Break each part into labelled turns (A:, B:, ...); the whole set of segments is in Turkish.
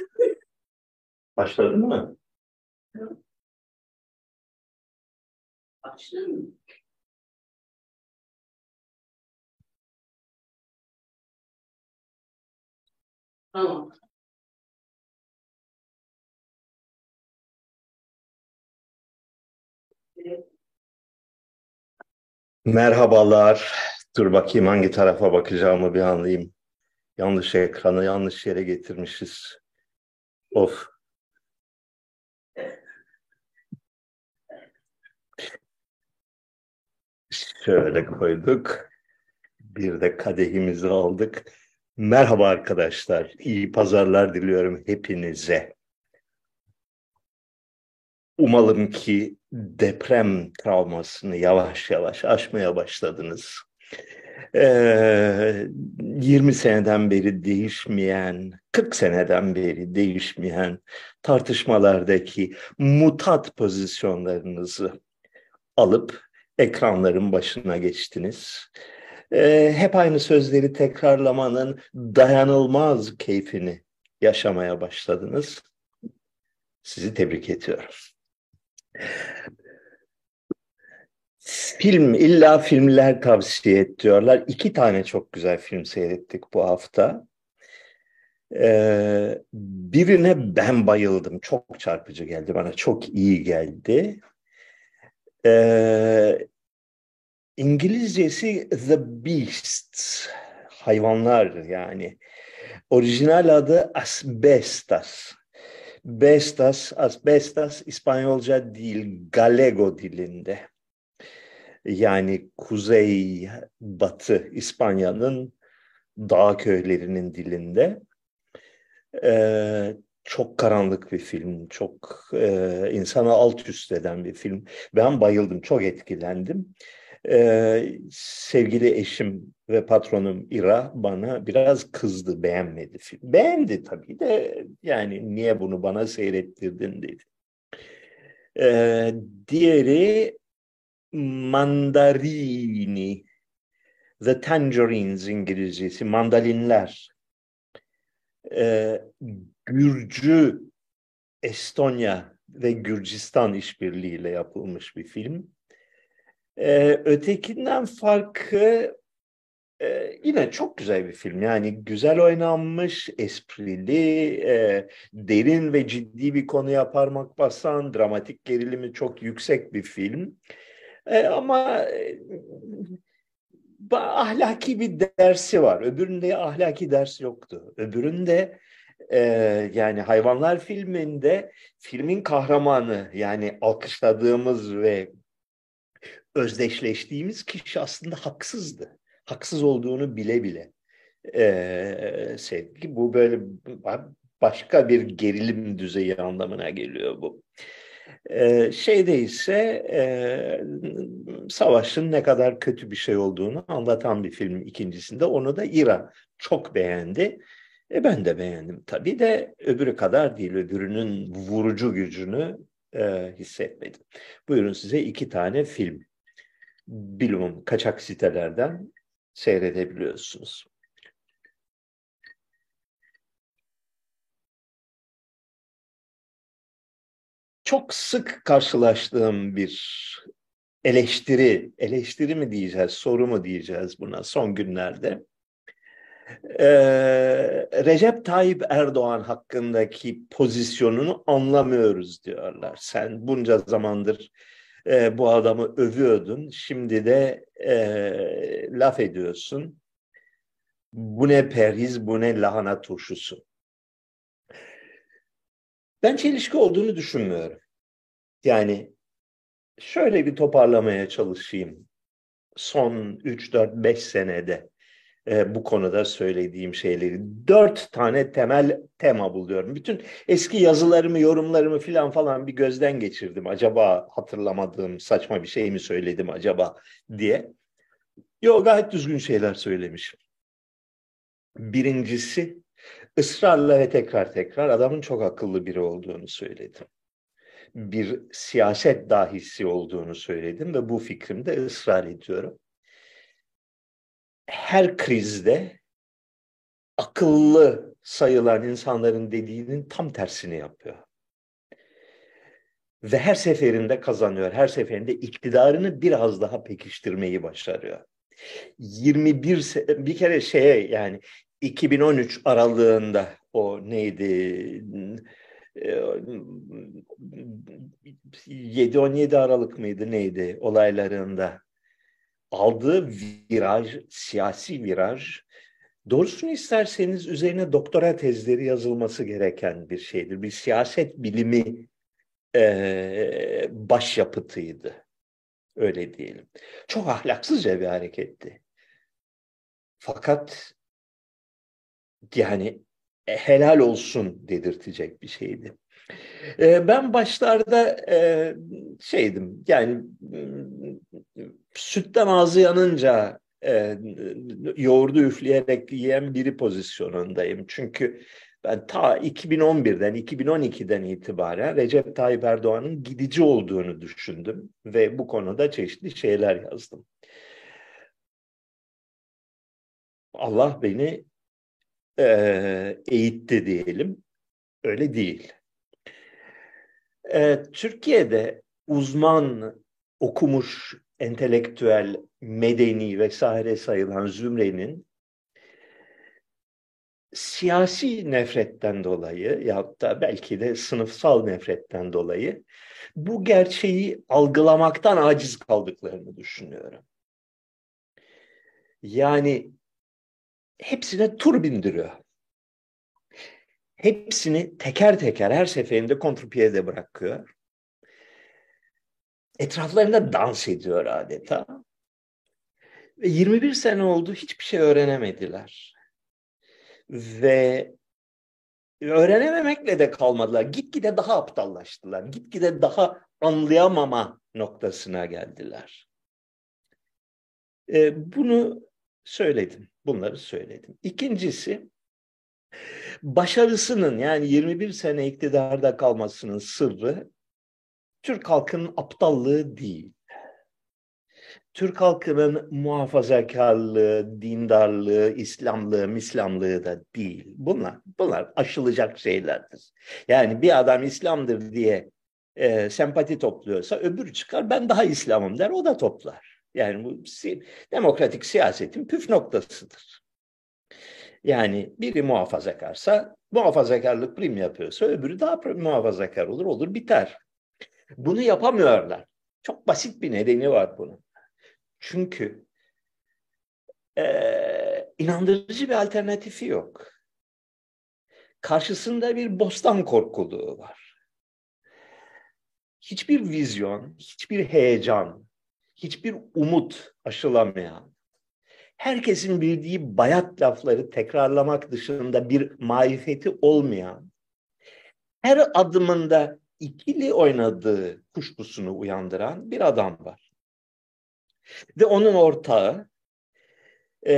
A: Mı?
B: Başladın mı? Tamam. Evet.
A: Merhabalar. Dur bakayım hangi tarafa bakacağımı bir anlayayım. Yanlış ekranı yanlış yere getirmişiz. Of. Şöyle koyduk. Bir de kadehimizi aldık. Merhaba arkadaşlar. İyi pazarlar diliyorum hepinize. Umalım ki deprem travmasını yavaş yavaş aşmaya başladınız. Ee, 20 seneden beri değişmeyen, 40 seneden beri değişmeyen tartışmalardaki mutat pozisyonlarınızı alıp ekranların başına geçtiniz. Hep aynı sözleri tekrarlamanın dayanılmaz keyfini yaşamaya başladınız. Sizi tebrik ediyorum. Film, illa filmler tavsiye et diyorlar. İki tane çok güzel film seyrettik bu hafta. Ee, birine ben bayıldım. Çok çarpıcı geldi bana. Çok iyi geldi. Ee, İngilizcesi The Beasts. Hayvanlar yani. Orijinal adı Asbestas. Bestas, asbestas İspanyolca değil, Galego dilinde. Yani kuzey batı İspanya'nın dağ köylerinin dilinde. Ee, çok karanlık bir film, çok e, insana alt üst eden bir film. Ben bayıldım, çok etkilendim. Ee, sevgili eşim ve patronum İra bana biraz kızdı, beğenmedi film. Beğendi tabii de yani niye bunu bana seyrettirdin dedi. Ee, diğeri Mandarini, The Tangerines İngilizcesi, mandalinler. Ee, Gürcü, Estonya ve Gürcistan işbirliğiyle yapılmış bir film. Ee, ötekinden farkı e, yine çok güzel bir film. Yani güzel oynanmış, esprili, e, derin ve ciddi bir konuya parmak basan, dramatik gerilimi çok yüksek bir film. E, ama e, ahlaki bir dersi var. Öbüründe ahlaki ders yoktu. Öbüründe e, yani hayvanlar filminde filmin kahramanı yani alkışladığımız ve özdeşleştiğimiz kişi aslında haksızdı. Haksız olduğunu bile bile e, sevgi. Bu böyle başka bir gerilim düzeyi anlamına geliyor bu. Ee, şeyde ise savaşın ne kadar kötü bir şey olduğunu anlatan bir film ikincisinde. Onu da İra çok beğendi. E ben de beğendim tabii de öbürü kadar değil. Öbürünün vurucu gücünü e, hissetmedim. Buyurun size iki tane film. Bilumum kaçak sitelerden seyredebiliyorsunuz. Çok sık karşılaştığım bir eleştiri, eleştiri mi diyeceğiz, soru mu diyeceğiz buna son günlerde. Ee, Recep Tayyip Erdoğan hakkındaki pozisyonunu anlamıyoruz diyorlar. Sen bunca zamandır e, bu adamı övüyordun, şimdi de e, laf ediyorsun. Bu ne perhiz, bu ne lahana turşusu. Ben çelişki olduğunu düşünmüyorum. Yani şöyle bir toparlamaya çalışayım. Son 3, 4, 5 senede e, bu konuda söylediğim şeyleri dört tane temel tema buluyorum. Bütün eski yazılarımı, yorumlarımı filan falan bir gözden geçirdim. Acaba hatırlamadığım saçma bir şey mi söyledim acaba diye. Yok gayet düzgün şeyler söylemişim. Birincisi ısrarla ve tekrar tekrar adamın çok akıllı biri olduğunu söyledim. Bir siyaset dahisi olduğunu söyledim ve bu fikrimde ısrar ediyorum. Her krizde akıllı sayılan insanların dediğinin tam tersini yapıyor. Ve her seferinde kazanıyor. Her seferinde iktidarını biraz daha pekiştirmeyi başarıyor. 21 bir kere şeye yani 2013 aralığında o neydi 7-17 Aralık mıydı neydi olaylarında aldığı viraj, siyasi viraj doğrusunu isterseniz üzerine doktora tezleri yazılması gereken bir şeydir. Bir siyaset bilimi e, başyapıtıydı. Öyle diyelim. Çok ahlaksızca bir hareketti. Fakat yani helal olsun dedirtecek bir şeydi. E, ben başlarda e, şeydim yani sütten ağzı yanınca e, yoğurdu üfleyerek yiyen biri pozisyonundayım. Çünkü ben ta 2011'den, 2012'den itibaren Recep Tayyip Erdoğan'ın gidici olduğunu düşündüm ve bu konuda çeşitli şeyler yazdım. Allah beni e, eğitti diyelim. Öyle değil. E, Türkiye'de uzman, okumuş, entelektüel, medeni vesaire sayılan zümrenin siyasi nefretten dolayı ya da belki de sınıfsal nefretten dolayı bu gerçeği algılamaktan aciz kaldıklarını düşünüyorum. Yani hepsine tur bindiriyor. Hepsini teker teker her seferinde kontrpiyede bırakıyor. Etraflarında dans ediyor adeta. Ve 21 sene oldu hiçbir şey öğrenemediler. Ve öğrenememekle de kalmadılar. Gitgide daha aptallaştılar. Gitgide daha anlayamama noktasına geldiler. E, bunu söyledim. Bunları söyledim. İkincisi başarısının yani 21 sene iktidarda kalmasının sırrı Türk halkının aptallığı değil. Türk halkının muhafazakarlığı, dindarlığı, İslamlığı, Mislamlığı da değil. Bunlar, bunlar aşılacak şeylerdir. Yani bir adam İslam'dır diye e, sempati topluyorsa öbürü çıkar ben daha İslam'ım der o da toplar. Yani bu si demokratik siyasetin püf noktasıdır. Yani biri muhafazakarsa muhafazakarlık prim yapıyorsa öbürü daha muhafazakar olur olur biter. Bunu yapamıyorlar. Çok basit bir nedeni var bunun. Çünkü e, inandırıcı bir alternatifi yok. Karşısında bir bostan korkuluğu var. Hiçbir vizyon, hiçbir heyecan, hiçbir umut aşılamayan, herkesin bildiği bayat lafları tekrarlamak dışında bir marifeti olmayan, her adımında ikili oynadığı kuşkusunu uyandıran bir adam var. Ve onun ortağı e,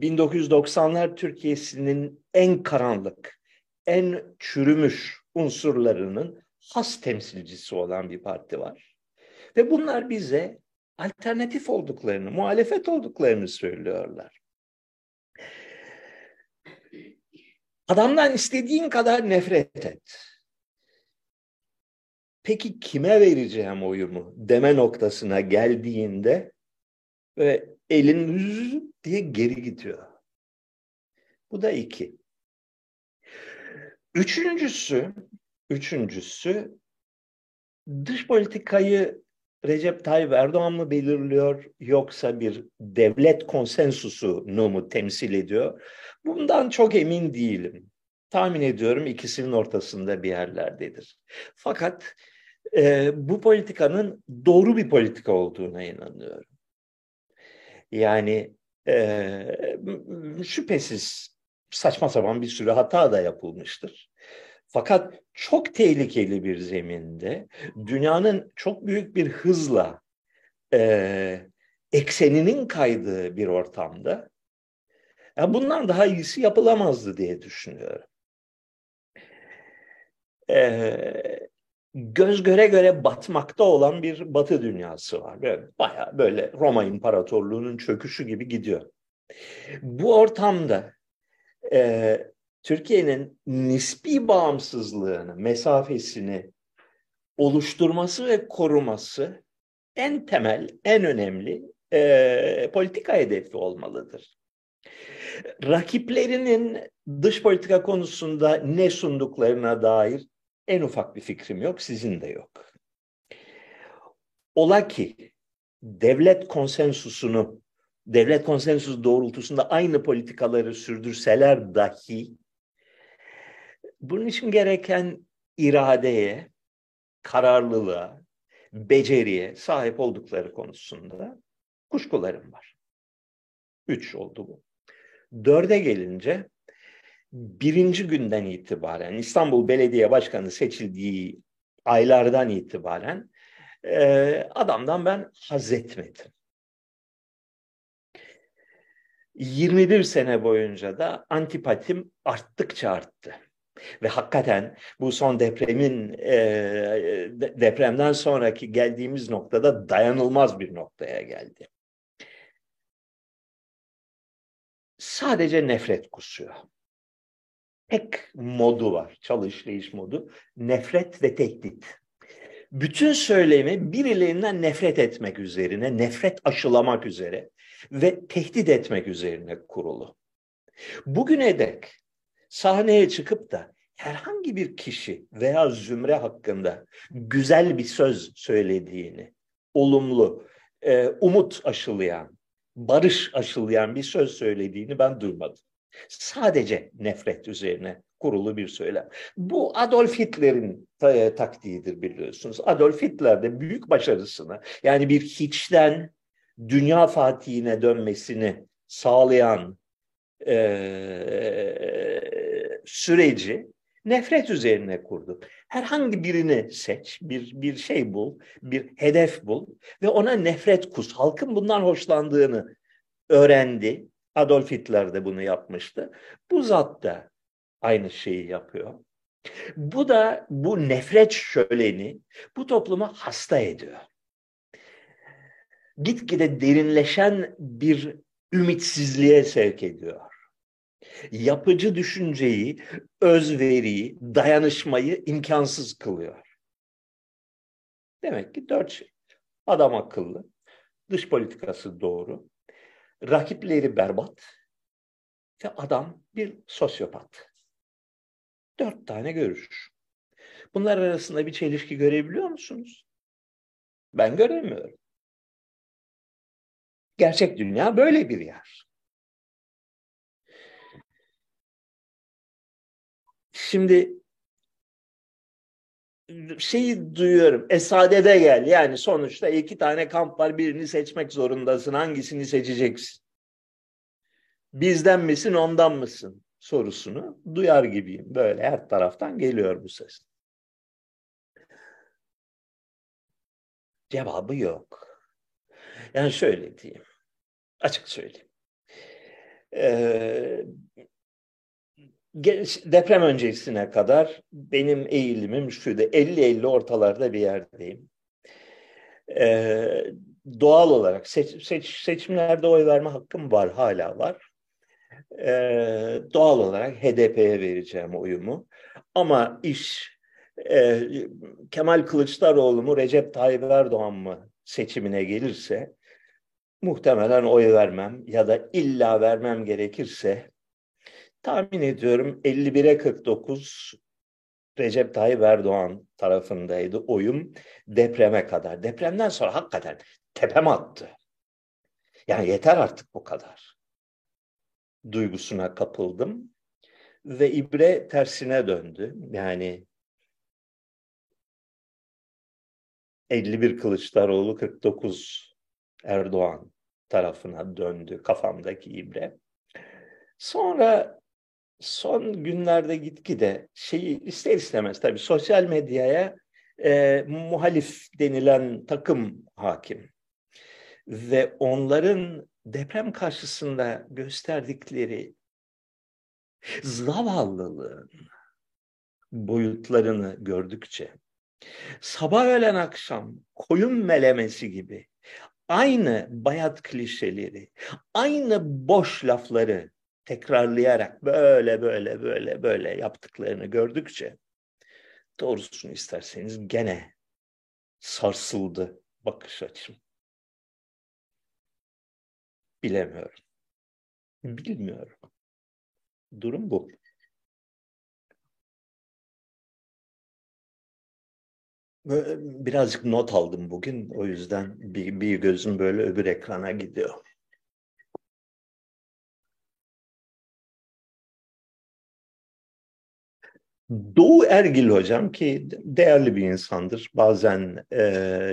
A: 1990'lar Türkiye'sinin en karanlık, en çürümüş unsurlarının has temsilcisi olan bir parti var. Ve bunlar bize alternatif olduklarını, muhalefet olduklarını söylüyorlar. Adamdan istediğin kadar nefret et. Peki kime vereceğim oyumu deme noktasına geldiğinde ve elin diye geri gidiyor. Bu da iki. Üçüncüsü, üçüncüsü dış politikayı Recep Tayyip Erdoğan mı belirliyor yoksa bir devlet konsensusunu mu temsil ediyor? Bundan çok emin değilim. Tahmin ediyorum ikisinin ortasında bir yerlerdedir. Fakat e, bu politikanın doğru bir politika olduğuna inanıyorum. Yani e, şüphesiz saçma sapan bir sürü hata da yapılmıştır. Fakat çok tehlikeli bir zeminde dünyanın çok büyük bir hızla e, ekseninin kaydığı bir ortamda yani bundan daha iyisi yapılamazdı diye düşünüyorum. E, göz göre göre batmakta olan bir batı dünyası var. Böyle, bayağı böyle Roma İmparatorluğu'nun çöküşü gibi gidiyor. Bu ortamda e, Türkiye'nin nispi bağımsızlığını, mesafesini oluşturması ve koruması en temel, en önemli e, politika hedefi olmalıdır. Rakiplerinin dış politika konusunda ne sunduklarına dair en ufak bir fikrim yok, sizin de yok. Ola ki devlet konsensusunu, devlet konsensusu doğrultusunda aynı politikaları sürdürseler dahi bunun için gereken iradeye, kararlılığa, beceriye sahip oldukları konusunda kuşkularım var. Üç oldu bu. Dörde gelince birinci günden itibaren İstanbul Belediye Başkanı seçildiği aylardan itibaren e, adamdan ben haz etmedim. 21 sene boyunca da antipatim arttıkça arttı. Ve hakikaten bu son depremin e, depremden sonraki geldiğimiz noktada dayanılmaz bir noktaya geldi. Sadece nefret kusuyor. Tek modu var, çalışlayış modu. Nefret ve tehdit. Bütün söylemi birilerinden nefret etmek üzerine, nefret aşılamak üzere ve tehdit etmek üzerine kurulu. Bugüne dek sahneye çıkıp da herhangi bir kişi veya zümre hakkında güzel bir söz söylediğini, olumlu, e, umut aşılayan, barış aşılayan bir söz söylediğini ben duymadım. Sadece nefret üzerine kurulu bir söylem. Bu Adolf Hitler'in e, taktiğidir biliyorsunuz. Adolf Hitler de büyük başarısını yani bir hiçten dünya fatihine dönmesini sağlayan e, süreci nefret üzerine kurdu. Herhangi birini seç, bir, bir şey bul, bir hedef bul ve ona nefret kus. Halkın bundan hoşlandığını öğrendi. Adolf Hitler de bunu yapmıştı. Bu zat da aynı şeyi yapıyor. Bu da bu nefret şöleni bu toplumu hasta ediyor. Gitgide derinleşen bir ümitsizliğe sevk ediyor yapıcı düşünceyi, özveriyi, dayanışmayı imkansız kılıyor. Demek ki dört şey. Adam akıllı, dış politikası doğru, rakipleri berbat ve adam bir sosyopat. Dört tane görüş. Bunlar arasında bir çelişki görebiliyor musunuz? Ben göremiyorum. Gerçek dünya böyle bir yer. Şimdi şeyi duyuyorum. Esadede gel. Yani sonuçta iki tane kamp var. Birini seçmek zorundasın. Hangisini seçeceksin? Bizden misin, ondan mısın? sorusunu duyar gibiyim. Böyle her taraftan geliyor bu ses. Cevabı yok. Yani şöyle diyeyim. Açık söyleyeyim. Ee, deprem öncesine kadar benim eğilimim şuydu. 50-50 ortalarda bir yerdeyim. Ee, doğal olarak seç, seç, seçimlerde oy verme hakkım var, hala var. Ee, doğal olarak HDP'ye vereceğim oyumu. Ama iş e, Kemal Kılıçdaroğlu mu Recep Tayyip Erdoğan mı seçimine gelirse muhtemelen oy vermem ya da illa vermem gerekirse tahmin ediyorum 51'e 49 Recep Tayyip Erdoğan tarafındaydı oyum depreme kadar. Depremden sonra hakikaten tepem attı. Yani yeter artık bu kadar. Duygusuna kapıldım ve ibre tersine döndü. Yani 51 Kılıçdaroğlu 49 Erdoğan tarafına döndü kafamdaki ibre. Sonra son günlerde gitgide şeyi ister istemez tabii sosyal medyaya e, muhalif denilen takım hakim ve onların deprem karşısında gösterdikleri zavallılığın boyutlarını gördükçe sabah öğlen akşam koyun melemesi gibi aynı bayat klişeleri, aynı boş lafları tekrarlayarak böyle böyle böyle böyle yaptıklarını gördükçe doğrusunu isterseniz gene sarsıldı bakış açım. Bilemiyorum. Bilmiyorum. Durum bu. Birazcık not aldım bugün. O yüzden bir, bir gözüm böyle öbür ekrana gidiyor. Doğu Ergil hocam ki değerli bir insandır. Bazen e,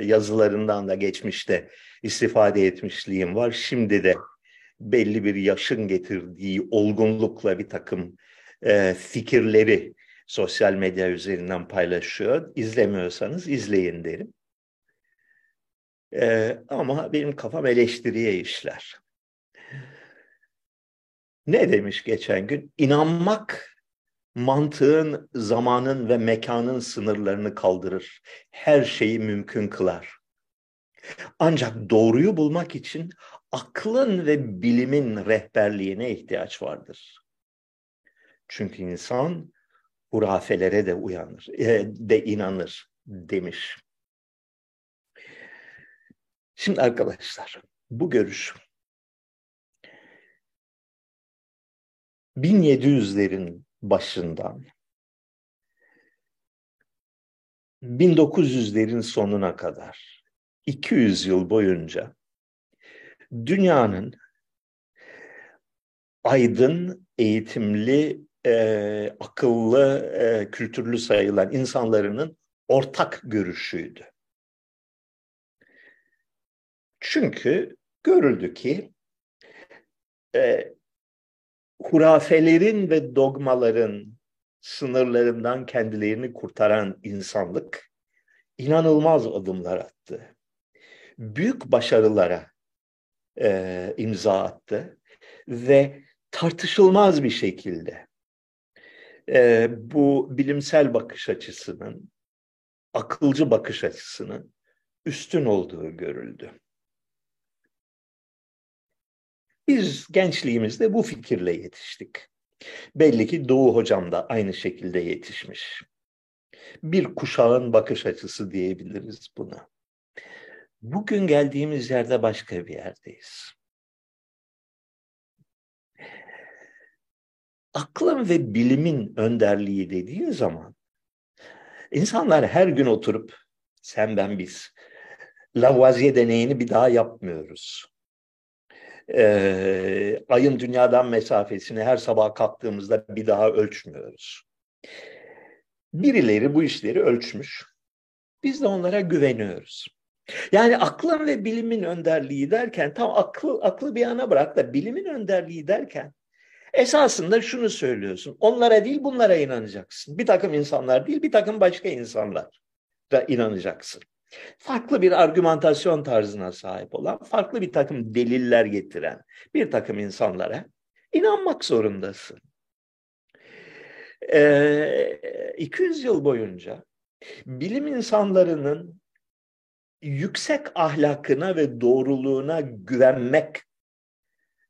A: yazılarından da geçmişte istifade etmişliğim var. Şimdi de belli bir yaşın getirdiği olgunlukla bir takım e, fikirleri sosyal medya üzerinden paylaşıyor. İzlemiyorsanız izleyin derim. E, ama benim kafam eleştiriye işler. Ne demiş geçen gün? İnanmak mantığın, zamanın ve mekanın sınırlarını kaldırır. Her şeyi mümkün kılar. Ancak doğruyu bulmak için aklın ve bilimin rehberliğine ihtiyaç vardır. Çünkü insan hurafelere de uyanır, e, de inanır demiş. Şimdi arkadaşlar bu görüş 1700'lerin başından 1900'lerin sonuna kadar 200 yıl boyunca dünyanın aydın, eğitimli, e, akıllı, e, kültürlü sayılan insanların ortak görüşüydü. Çünkü görüldü ki e, hurafelerin ve dogmaların sınırlarından kendilerini kurtaran insanlık inanılmaz adımlar attı. Büyük başarılara e, imza attı ve tartışılmaz bir şekilde e, bu bilimsel bakış açısının, akılcı bakış açısının üstün olduğu görüldü. Biz gençliğimizde bu fikirle yetiştik. Belli ki Doğu Hocam da aynı şekilde yetişmiş. Bir kuşağın bakış açısı diyebiliriz buna. Bugün geldiğimiz yerde başka bir yerdeyiz. Aklın ve bilimin önderliği dediğin zaman insanlar her gün oturup sen ben biz Lavoisier deneyini bir daha yapmıyoruz e, ayın dünyadan mesafesini her sabah kalktığımızda bir daha ölçmüyoruz. Birileri bu işleri ölçmüş. Biz de onlara güveniyoruz. Yani aklın ve bilimin önderliği derken tam aklı, aklı bir yana bırak da bilimin önderliği derken esasında şunu söylüyorsun. Onlara değil bunlara inanacaksın. Bir takım insanlar değil bir takım başka insanlar da inanacaksın farklı bir argümantasyon tarzına sahip olan, farklı bir takım deliller getiren bir takım insanlara inanmak zorundasın. Ee, 200 yıl boyunca bilim insanlarının yüksek ahlakına ve doğruluğuna güvenmek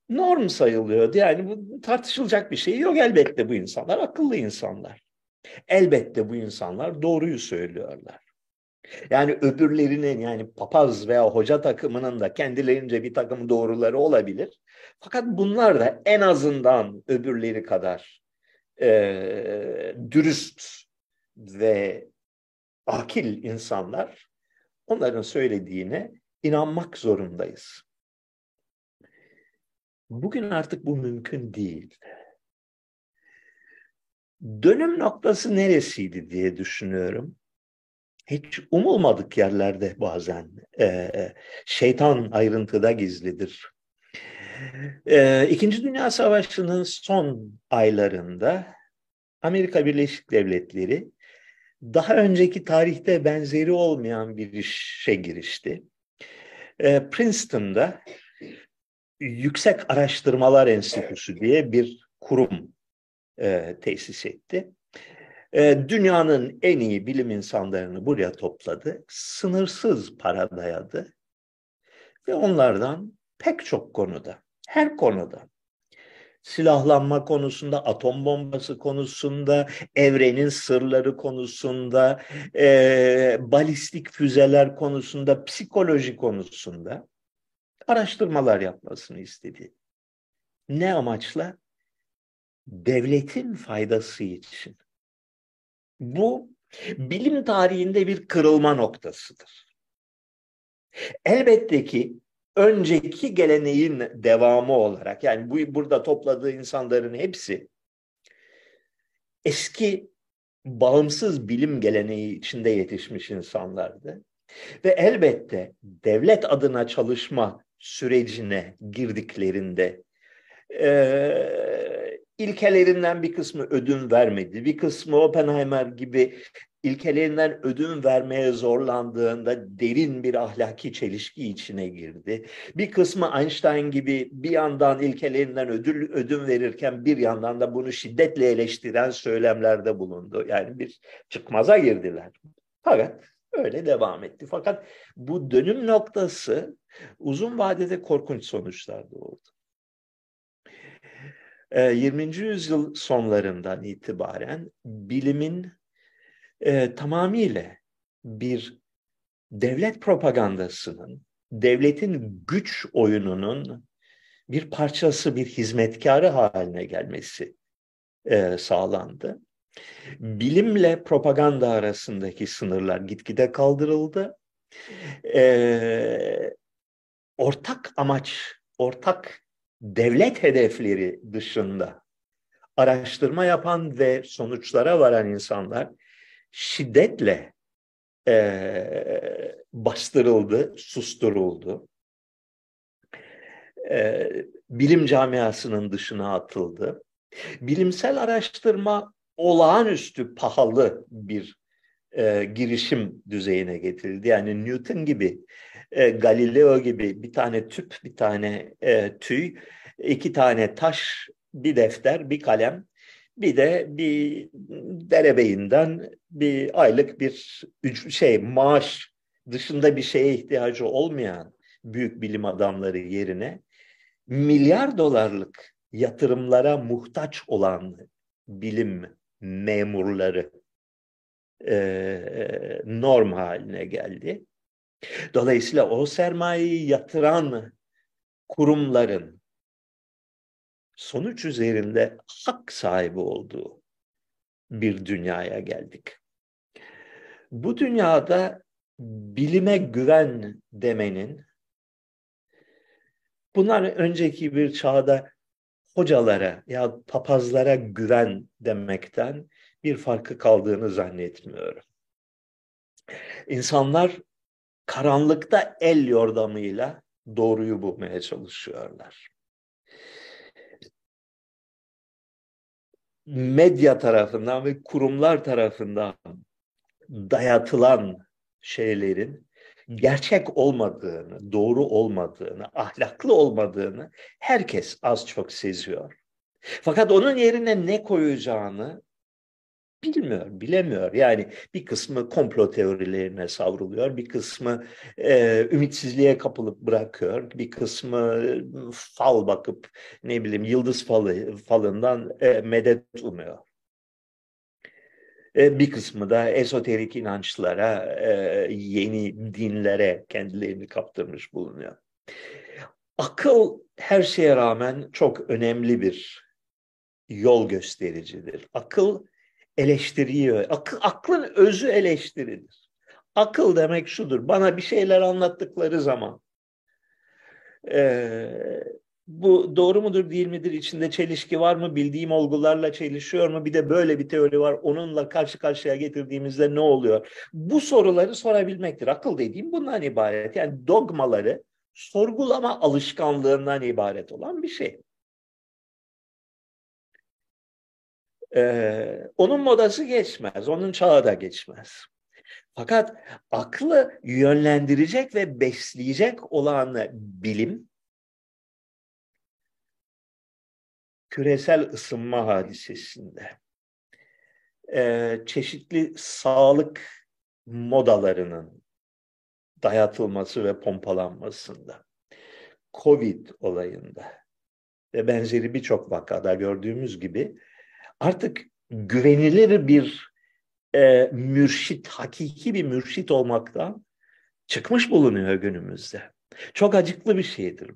A: norm sayılıyordu. Yani bu tartışılacak bir şey yok. Elbette bu insanlar akıllı insanlar. Elbette bu insanlar doğruyu söylüyorlar. Yani öbürlerinin yani papaz veya hoca takımının da kendilerince bir takım doğruları olabilir. Fakat bunlar da en azından öbürleri kadar e, dürüst ve akil insanlar onların söylediğine inanmak zorundayız. Bugün artık bu mümkün değil. Dönüm noktası neresiydi diye düşünüyorum hiç umulmadık yerlerde bazen. E, şeytan ayrıntıda gizlidir. E, İkinci Dünya Savaşı'nın son aylarında Amerika Birleşik Devletleri daha önceki tarihte benzeri olmayan bir işe girişti. E, Princeton'da Yüksek Araştırmalar Enstitüsü diye bir kurum e, tesis etti. E, dünyanın en iyi bilim insanlarını buraya topladı. Sınırsız para dayadı. Ve onlardan pek çok konuda, her konuda silahlanma konusunda, atom bombası konusunda, evrenin sırları konusunda, e, balistik füzeler konusunda, psikoloji konusunda araştırmalar yapmasını istedi. Ne amaçla? Devletin faydası için. Bu bilim tarihinde bir kırılma noktasıdır. Elbette ki önceki geleneğin devamı olarak yani bu burada topladığı insanların hepsi eski bağımsız bilim geleneği içinde yetişmiş insanlardı. Ve elbette devlet adına çalışma sürecine girdiklerinde e, ilkelerinden bir kısmı ödün vermedi. Bir kısmı Oppenheimer gibi ilkelerinden ödün vermeye zorlandığında derin bir ahlaki çelişki içine girdi. Bir kısmı Einstein gibi bir yandan ilkelerinden ödül, ödün verirken bir yandan da bunu şiddetle eleştiren söylemlerde bulundu. Yani bir çıkmaza girdiler. Fakat öyle devam etti. Fakat bu dönüm noktası uzun vadede korkunç sonuçlar doğurdu. 20. Ee, yüzyıl sonlarından itibaren bilimin e, tamamıyla bir devlet propagandasının, devletin güç oyununun bir parçası, bir hizmetkarı haline gelmesi e, sağlandı. Bilimle propaganda arasındaki sınırlar gitgide kaldırıldı. E, ortak amaç, ortak devlet hedefleri dışında araştırma yapan ve sonuçlara varan insanlar şiddetle e, bastırıldı, susturuldu. E, bilim camiasının dışına atıldı. Bilimsel araştırma olağanüstü pahalı bir e, girişim düzeyine getirildi. Yani Newton gibi, e, Galileo gibi bir tane tüp, bir tane e, tüy, iki tane taş, bir defter, bir kalem bir de bir derebeyinden bir aylık bir şey maaş dışında bir şeye ihtiyacı olmayan büyük bilim adamları yerine milyar dolarlık yatırımlara muhtaç olan bilim memurları e, norm haline geldi. Dolayısıyla o sermayeyi yatıran kurumların sonuç üzerinde hak sahibi olduğu bir dünyaya geldik. Bu dünyada bilime güven demenin bunlar önceki bir çağda hocalara ya papazlara güven demekten bir farkı kaldığını zannetmiyorum. İnsanlar karanlıkta el yordamıyla doğruyu bulmaya çalışıyorlar. medya tarafından ve kurumlar tarafından dayatılan şeylerin gerçek olmadığını, doğru olmadığını, ahlaklı olmadığını herkes az çok seziyor. Fakat onun yerine ne koyacağını bilmiyor, bilemiyor. Yani bir kısmı komplo teorilerine savruluyor, bir kısmı e, ümitsizliğe kapılıp bırakıyor, bir kısmı fal bakıp ne bileyim yıldız falı falından e, medet umuyor. E, bir kısmı da esoterik inançlara, e, yeni dinlere kendilerini kaptırmış bulunuyor. Akıl her şeye rağmen çok önemli bir yol göstericidir. Akıl eleştiriyi, akıl, aklın özü eleştiridir. Akıl demek şudur, bana bir şeyler anlattıkları zaman e, bu doğru mudur değil midir, içinde çelişki var mı, bildiğim olgularla çelişiyor mu, bir de böyle bir teori var, onunla karşı karşıya getirdiğimizde ne oluyor? Bu soruları sorabilmektir. Akıl dediğim bundan ibaret. Yani dogmaları sorgulama alışkanlığından ibaret olan bir şey. Ee, onun modası geçmez, onun çağı da geçmez. Fakat aklı yönlendirecek ve besleyecek olan bilim, küresel ısınma hadisesinde, e, çeşitli sağlık modalarının dayatılması ve pompalanmasında, Covid olayında, ve benzeri birçok vakada gördüğümüz gibi artık güvenilir bir e, mürşit, hakiki bir mürşit olmaktan çıkmış bulunuyor günümüzde. Çok acıklı bir şeydir.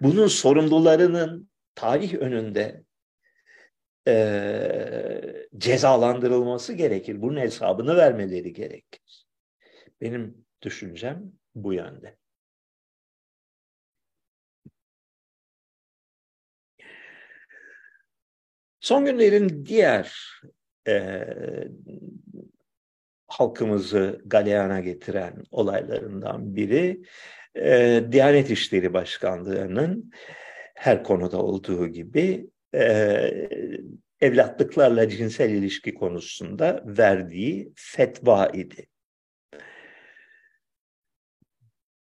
A: Bunun sorumlularının tarih önünde e, cezalandırılması gerekir. Bunun hesabını vermeleri gerekir. Benim düşüncem bu yönde. Son günlerin diğer e, halkımızı galeyana getiren olaylarından biri e, Diyanet İşleri Başkanlığı'nın her konuda olduğu gibi e, evlatlıklarla cinsel ilişki konusunda verdiği fetva idi.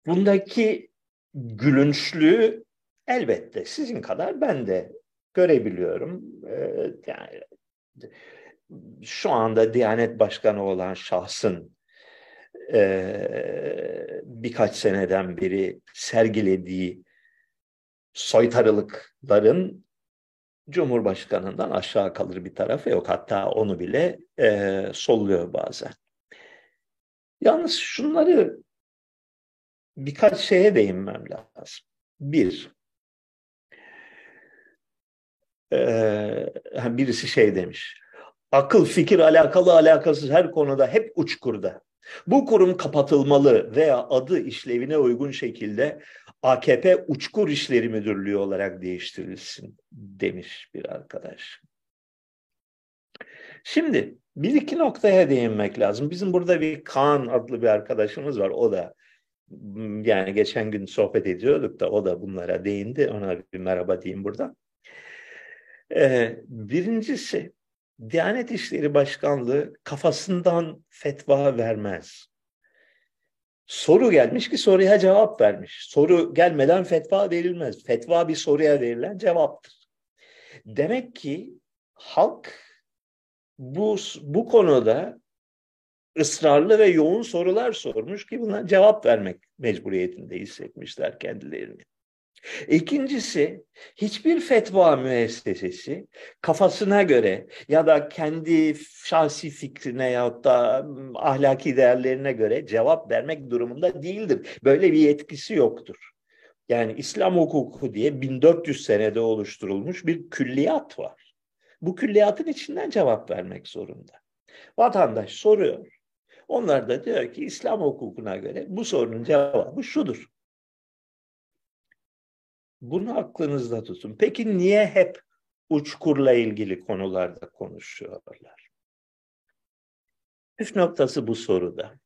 A: Bundaki gülünçlüğü elbette sizin kadar ben de görebiliyorum. Ee, yani şu anda Diyanet Başkanı olan şahsın e, birkaç seneden beri sergilediği soytarılıkların Cumhurbaşkanından aşağı kalır bir tarafı yok. Hatta onu bile e, solluyor bazen. Yalnız şunları birkaç şeye değinmem lazım. Bir, e, birisi şey demiş. Akıl, fikir alakalı alakasız her konuda hep uçkurda. Bu kurum kapatılmalı veya adı işlevine uygun şekilde AKP Uçkur İşleri Müdürlüğü olarak değiştirilsin demiş bir arkadaş. Şimdi bir iki noktaya değinmek lazım. Bizim burada bir Kaan adlı bir arkadaşımız var. O da yani geçen gün sohbet ediyorduk da o da bunlara değindi. Ona bir merhaba diyeyim burada. Ee, birincisi Diyanet İşleri Başkanlığı kafasından fetva vermez. Soru gelmiş ki soruya cevap vermiş. Soru gelmeden fetva verilmez. Fetva bir soruya verilen cevaptır. Demek ki halk bu, bu konuda ısrarlı ve yoğun sorular sormuş ki buna cevap vermek mecburiyetinde hissetmişler kendilerini. İkincisi, hiçbir fetva müessesesi kafasına göre ya da kendi şahsi fikrine ya da ahlaki değerlerine göre cevap vermek durumunda değildir. Böyle bir yetkisi yoktur. Yani İslam hukuku diye 1400 senede oluşturulmuş bir külliyat var. Bu külliyatın içinden cevap vermek zorunda. Vatandaş soruyor. Onlar da diyor ki İslam hukukuna göre bu sorunun cevabı şudur. Bunu aklınızda tutun. Peki niye hep uçkurla ilgili konularda konuşuyorlar? Üç noktası bu soruda.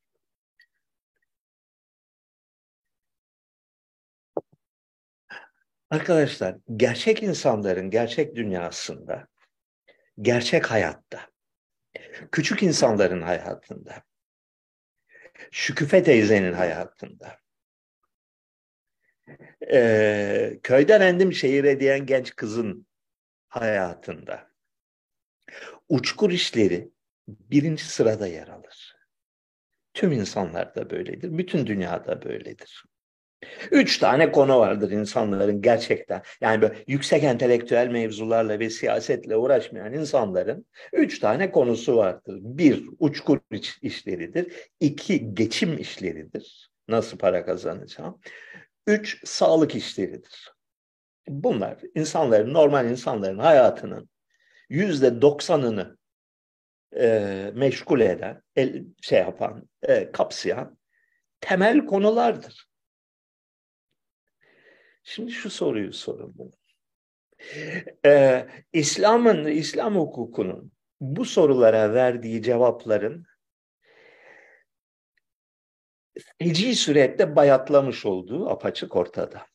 A: Arkadaşlar, gerçek insanların gerçek dünyasında, gerçek hayatta, küçük insanların hayatında, Şüküfe teyzenin hayatında, e, köyden endim şehire diyen genç kızın hayatında uçkur işleri birinci sırada yer alır. Tüm insanlar da böyledir. Bütün dünyada böyledir. Üç tane konu vardır insanların gerçekten. Yani böyle yüksek entelektüel mevzularla ve siyasetle uğraşmayan insanların üç tane konusu vardır. Bir, uçkur işleridir. İki, geçim işleridir. Nasıl para kazanacağım. Üç, sağlık işleridir. Bunlar insanların, normal insanların hayatının yüzde doksanını e, meşgul eden, el, şey yapan, e, kapsayan temel konulardır. Şimdi şu soruyu sorun bunu. Ee, İslam'ın, İslam hukukunun bu sorulara verdiği cevapların feci surette bayatlamış olduğu apaçık ortada.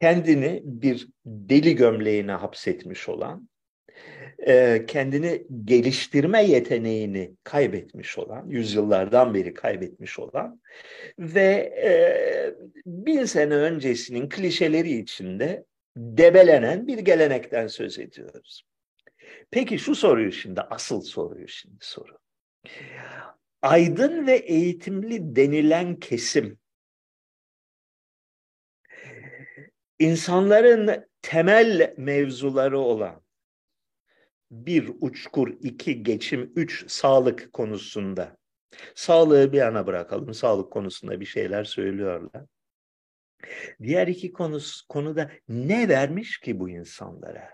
A: Kendini bir deli gömleğine hapsetmiş olan, e, kendini geliştirme yeteneğini kaybetmiş olan, yüzyıllardan beri kaybetmiş olan ve e, bin sene öncesinin klişeleri içinde debelenen bir gelenekten söz ediyoruz. Peki şu soruyu şimdi, asıl soruyu şimdi soru aydın ve eğitimli denilen kesim insanların temel mevzuları olan bir uçkur, iki geçim, üç sağlık konusunda. Sağlığı bir yana bırakalım. Sağlık konusunda bir şeyler söylüyorlar. Diğer iki konusu, konuda ne vermiş ki bu insanlara?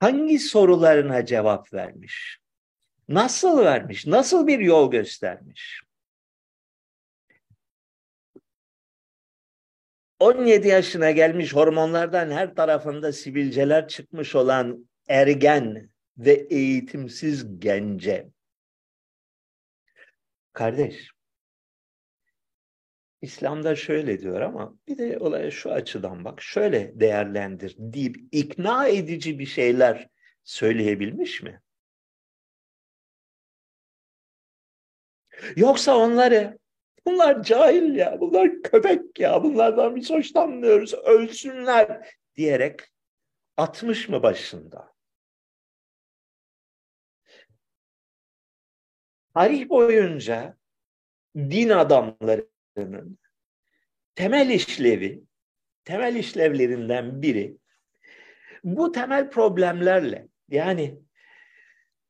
A: Hangi sorularına cevap vermiş? Nasıl vermiş? Nasıl bir yol göstermiş? 17 yaşına gelmiş hormonlardan her tarafında sivilceler çıkmış olan ergen ve eğitimsiz gence. Kardeş, İslam'da şöyle diyor ama bir de olaya şu açıdan bak, şöyle değerlendir deyip ikna edici bir şeyler söyleyebilmiş mi? Yoksa onları bunlar cahil ya, bunlar köpek ya, bunlardan biz hoşlanmıyoruz, ölsünler diyerek atmış mı başında? Tarih boyunca din adamlarının temel işlevi, temel işlevlerinden biri bu temel problemlerle yani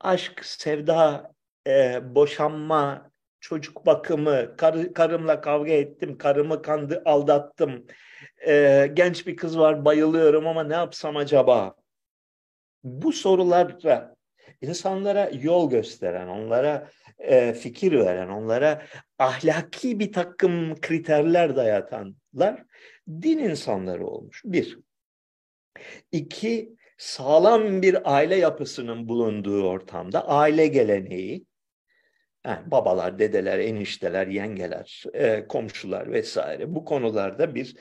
A: aşk, sevda, e, boşanma, çocuk bakımı, kar, karımla kavga ettim, karımı kandı, aldattım, e, genç bir kız var bayılıyorum ama ne yapsam acaba? Bu sorularla insanlara yol gösteren, onlara e, fikir veren, onlara ahlaki bir takım kriterler dayatanlar din insanları olmuş. Bir. İki, sağlam bir aile yapısının bulunduğu ortamda aile geleneği, yani babalar, dedeler, enişteler, yengeler, e, komşular vesaire bu konularda bir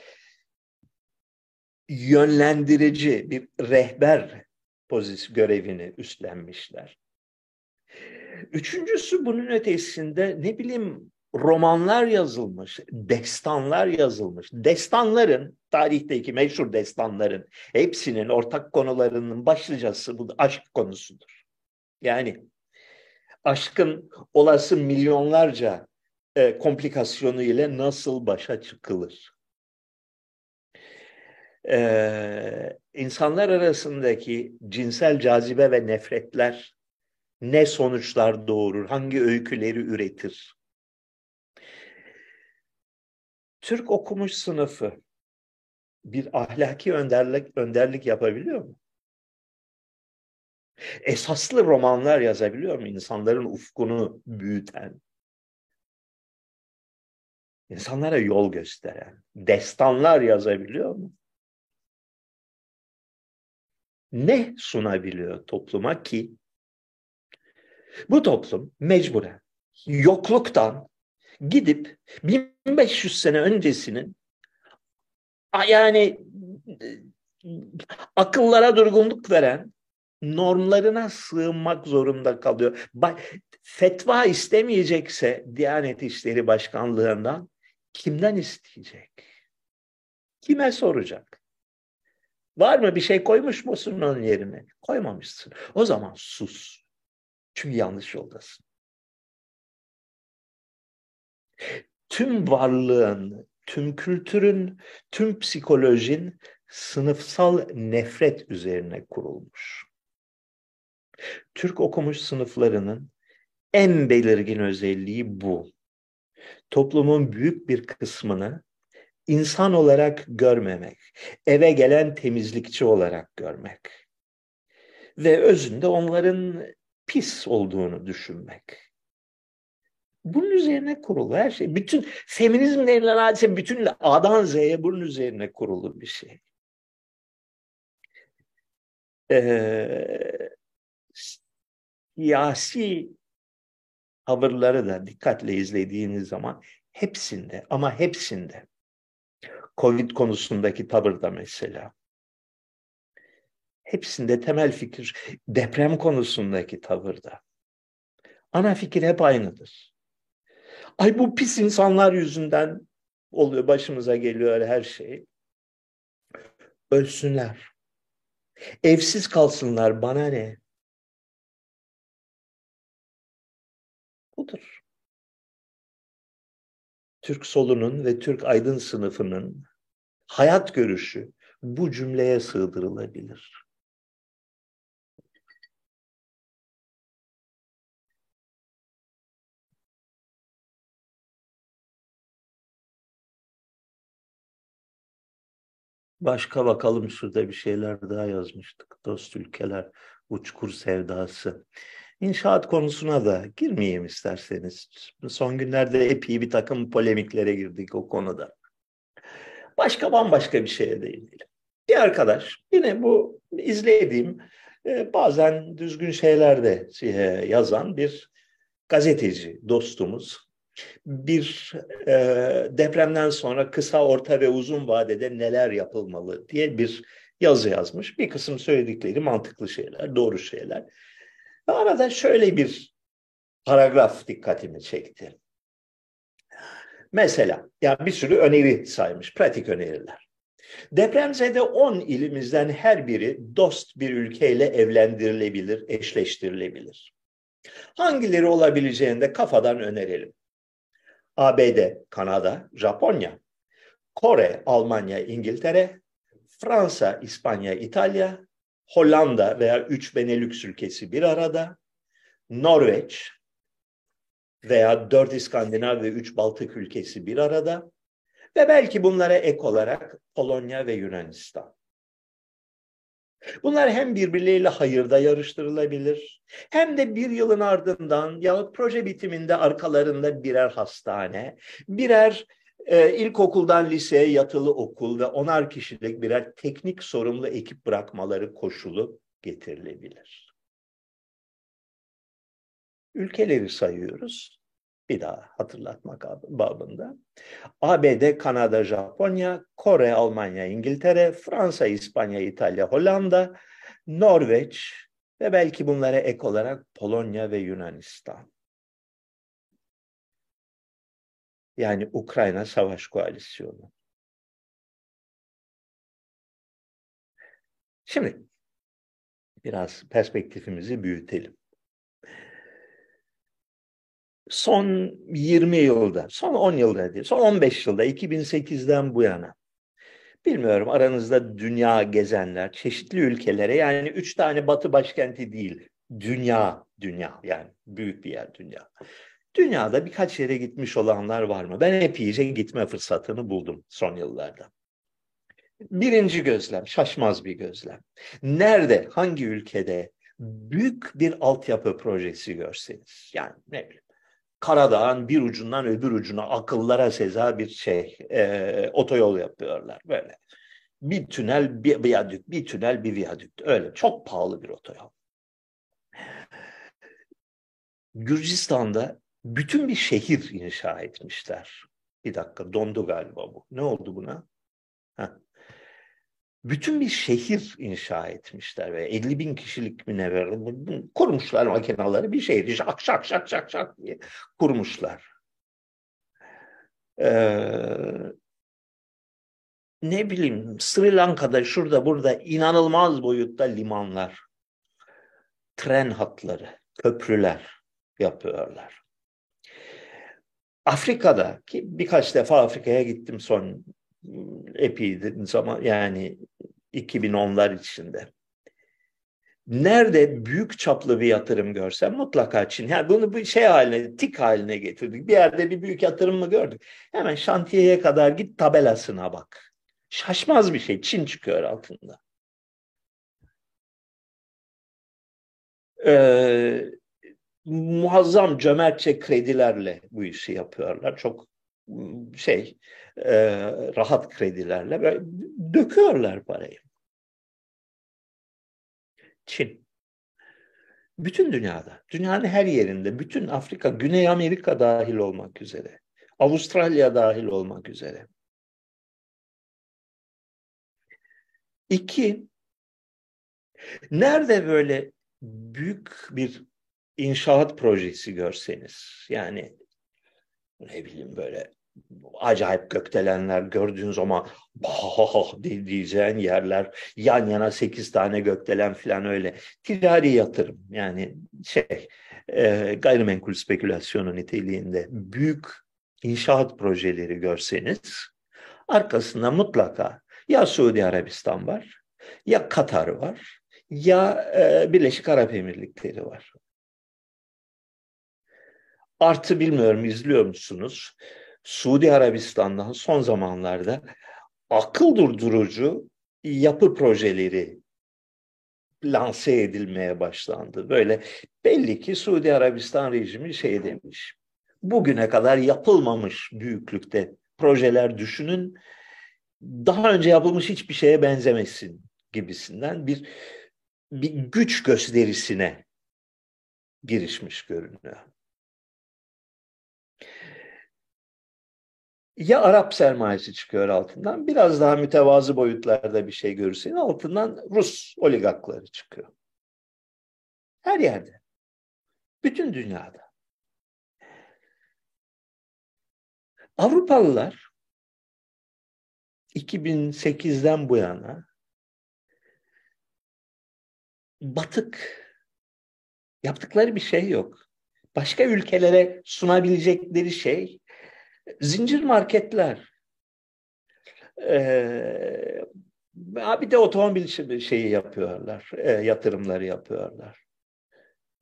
A: yönlendirici, bir rehber pozisyon görevini üstlenmişler. Üçüncüsü bunun ötesinde ne bileyim romanlar yazılmış, destanlar yazılmış. Destanların, tarihteki meşhur destanların hepsinin ortak konularının başlıcası bu aşk konusudur. Yani aşkın olası milyonlarca e, komplikasyonu ile nasıl başa çıkılır? Ee, insanlar arasındaki cinsel cazibe ve nefretler ne sonuçlar doğurur, hangi öyküleri üretir? Türk okumuş sınıfı bir ahlaki önderlik önderlik yapabiliyor mu? Esaslı romanlar yazabiliyor mu insanların ufkunu büyüten? İnsanlara yol gösteren, destanlar yazabiliyor mu? Ne sunabiliyor topluma ki bu toplum mecburen yokluktan gidip 1500 sene öncesinin yani akıllara durgunluk veren normlarına sığınmak zorunda kalıyor. Fetva istemeyecekse Diyanet İşleri Başkanlığından kimden isteyecek? Kime soracak? Var mı bir şey koymuş musun onun yerine? Koymamışsın. O zaman sus. Çünkü yanlış yoldasın. Tüm varlığın, tüm kültürün, tüm psikolojin sınıfsal nefret üzerine kurulmuş. Türk okumuş sınıflarının en belirgin özelliği bu. Toplumun büyük bir kısmını insan olarak görmemek, eve gelen temizlikçi olarak görmek ve özünde onların pis olduğunu düşünmek. Bunun üzerine kurulu her şey. Bütün feminizm denilen hadise bütün A'dan Z'ye bunun üzerine kurulu bir şey. Ee, siyasi tavırları da dikkatle izlediğiniz zaman hepsinde ama hepsinde Covid konusundaki tavırda mesela hepsinde temel fikir deprem konusundaki tavırda. Ana fikir hep aynıdır. Ay bu pis insanlar yüzünden oluyor, başımıza geliyor her şey. Ölsünler. Evsiz kalsınlar, bana ne? Budur. Türk solunun ve Türk aydın sınıfının hayat görüşü, bu cümleye sığdırılabilir. Başka bakalım şurada bir şeyler daha yazmıştık. Dost ülkeler, uçkur sevdası. İnşaat konusuna da girmeyeyim isterseniz. Son günlerde epey bir takım polemiklere girdik o konuda. Başka bambaşka bir şeye değinelim. Bir arkadaş yine bu izlediğim e, bazen düzgün şeyler de e, yazan bir gazeteci dostumuz bir e, depremden sonra kısa, orta ve uzun vadede neler yapılmalı diye bir yazı yazmış. Bir kısım söyledikleri mantıklı şeyler, doğru şeyler. Ve arada şöyle bir paragraf dikkatimi çekti. Mesela yani bir sürü öneri saymış, pratik öneriler. Depremzede 10 ilimizden her biri dost bir ülkeyle evlendirilebilir, eşleştirilebilir. Hangileri olabileceğini de kafadan önerelim. ABD, Kanada, Japonya, Kore, Almanya, İngiltere, Fransa, İspanya, İtalya, Hollanda veya üç Benelux ülkesi bir arada, Norveç veya dört İskandinav ve üç Baltık ülkesi bir arada ve belki bunlara ek olarak Polonya ve Yunanistan. Bunlar hem birbirleriyle hayırda yarıştırılabilir hem de bir yılın ardından yahut proje bitiminde arkalarında birer hastane, birer e, ilkokuldan liseye yatılı okul ve onar kişilik birer teknik sorumlu ekip bırakmaları koşulu getirilebilir. Ülkeleri sayıyoruz. Bir daha hatırlatmak babında. ABD, Kanada, Japonya, Kore, Almanya, İngiltere, Fransa, İspanya, İtalya, Hollanda, Norveç ve belki bunlara ek olarak Polonya ve Yunanistan. Yani Ukrayna Savaş Koalisyonu. Şimdi biraz perspektifimizi büyütelim son 20 yılda, son 10 yılda değil, son 15 yılda, 2008'den bu yana bilmiyorum aranızda dünya gezenler, çeşitli ülkelere yani üç tane batı başkenti değil, dünya, dünya yani büyük bir yer dünya. Dünyada birkaç yere gitmiş olanlar var mı? Ben epeyce gitme fırsatını buldum son yıllarda. Birinci gözlem, şaşmaz bir gözlem. Nerede, hangi ülkede büyük bir altyapı projesi görseniz, yani ne bileyim, Karadağ'ın bir ucundan öbür ucuna akıllara seza bir şey e, otoyol yapıyorlar böyle. Bir tünel bir viyadük, bir tünel bir viyadük. Öyle çok pahalı bir otoyol. Gürcistan'da bütün bir şehir inşa etmişler. Bir dakika dondu galiba bu. Ne oldu buna? Heh bütün bir şehir inşa etmişler ve 50 bin kişilik münevver kurmuşlar makineleri bir şehir şak şak şak şak şak diye kurmuşlar. Ee, ne bileyim Sri Lanka'da şurada burada inanılmaz boyutta limanlar, tren hatları, köprüler yapıyorlar. Afrika'da ki birkaç defa Afrika'ya gittim son epey zaman yani 2010'lar içinde. Nerede büyük çaplı bir yatırım görsem mutlaka Çin. Yani bunu bir şey haline, tik haline getirdik. Bir yerde bir büyük yatırım mı gördük? Hemen şantiyeye kadar git tabelasına bak. Şaşmaz bir şey. Çin çıkıyor altında. Ee, muazzam cömertçe kredilerle bu işi yapıyorlar. Çok şey e, rahat kredilerle ve döküyorlar parayı. Çin. Bütün dünyada, dünyanın her yerinde, bütün Afrika, Güney Amerika dahil olmak üzere, Avustralya dahil olmak üzere. İki, nerede böyle büyük bir inşaat projesi görseniz, yani ne bileyim böyle acayip gökdelenler gördüğün zaman bah diyeceğin yerler yan yana sekiz tane gökdelen falan öyle ticari yatırım yani şey e, gayrimenkul spekülasyonu niteliğinde büyük inşaat projeleri görseniz arkasında mutlaka Ya Suudi Arabistan var, ya Katar var, ya e, Birleşik Arap Emirlikleri var. Artı bilmiyorum izliyor musunuz? Suudi Arabistan'dan son zamanlarda akıl durdurucu yapı projeleri lanse edilmeye başlandı. Böyle belli ki Suudi Arabistan rejimi şey demiş. Bugüne kadar yapılmamış büyüklükte projeler düşünün. Daha önce yapılmış hiçbir şeye benzemesin gibisinden bir bir güç gösterisine girişmiş görünüyor. Ya Arap sermayesi çıkıyor altından, biraz daha mütevazı boyutlarda bir şey görürsen altından Rus oligarkları çıkıyor. Her yerde. Bütün dünyada. Avrupalılar 2008'den bu yana batık yaptıkları bir şey yok. Başka ülkelere sunabilecekleri şey Zincir marketler. Ee, bir de otomobil şeyi yapıyorlar, e, yatırımları yapıyorlar.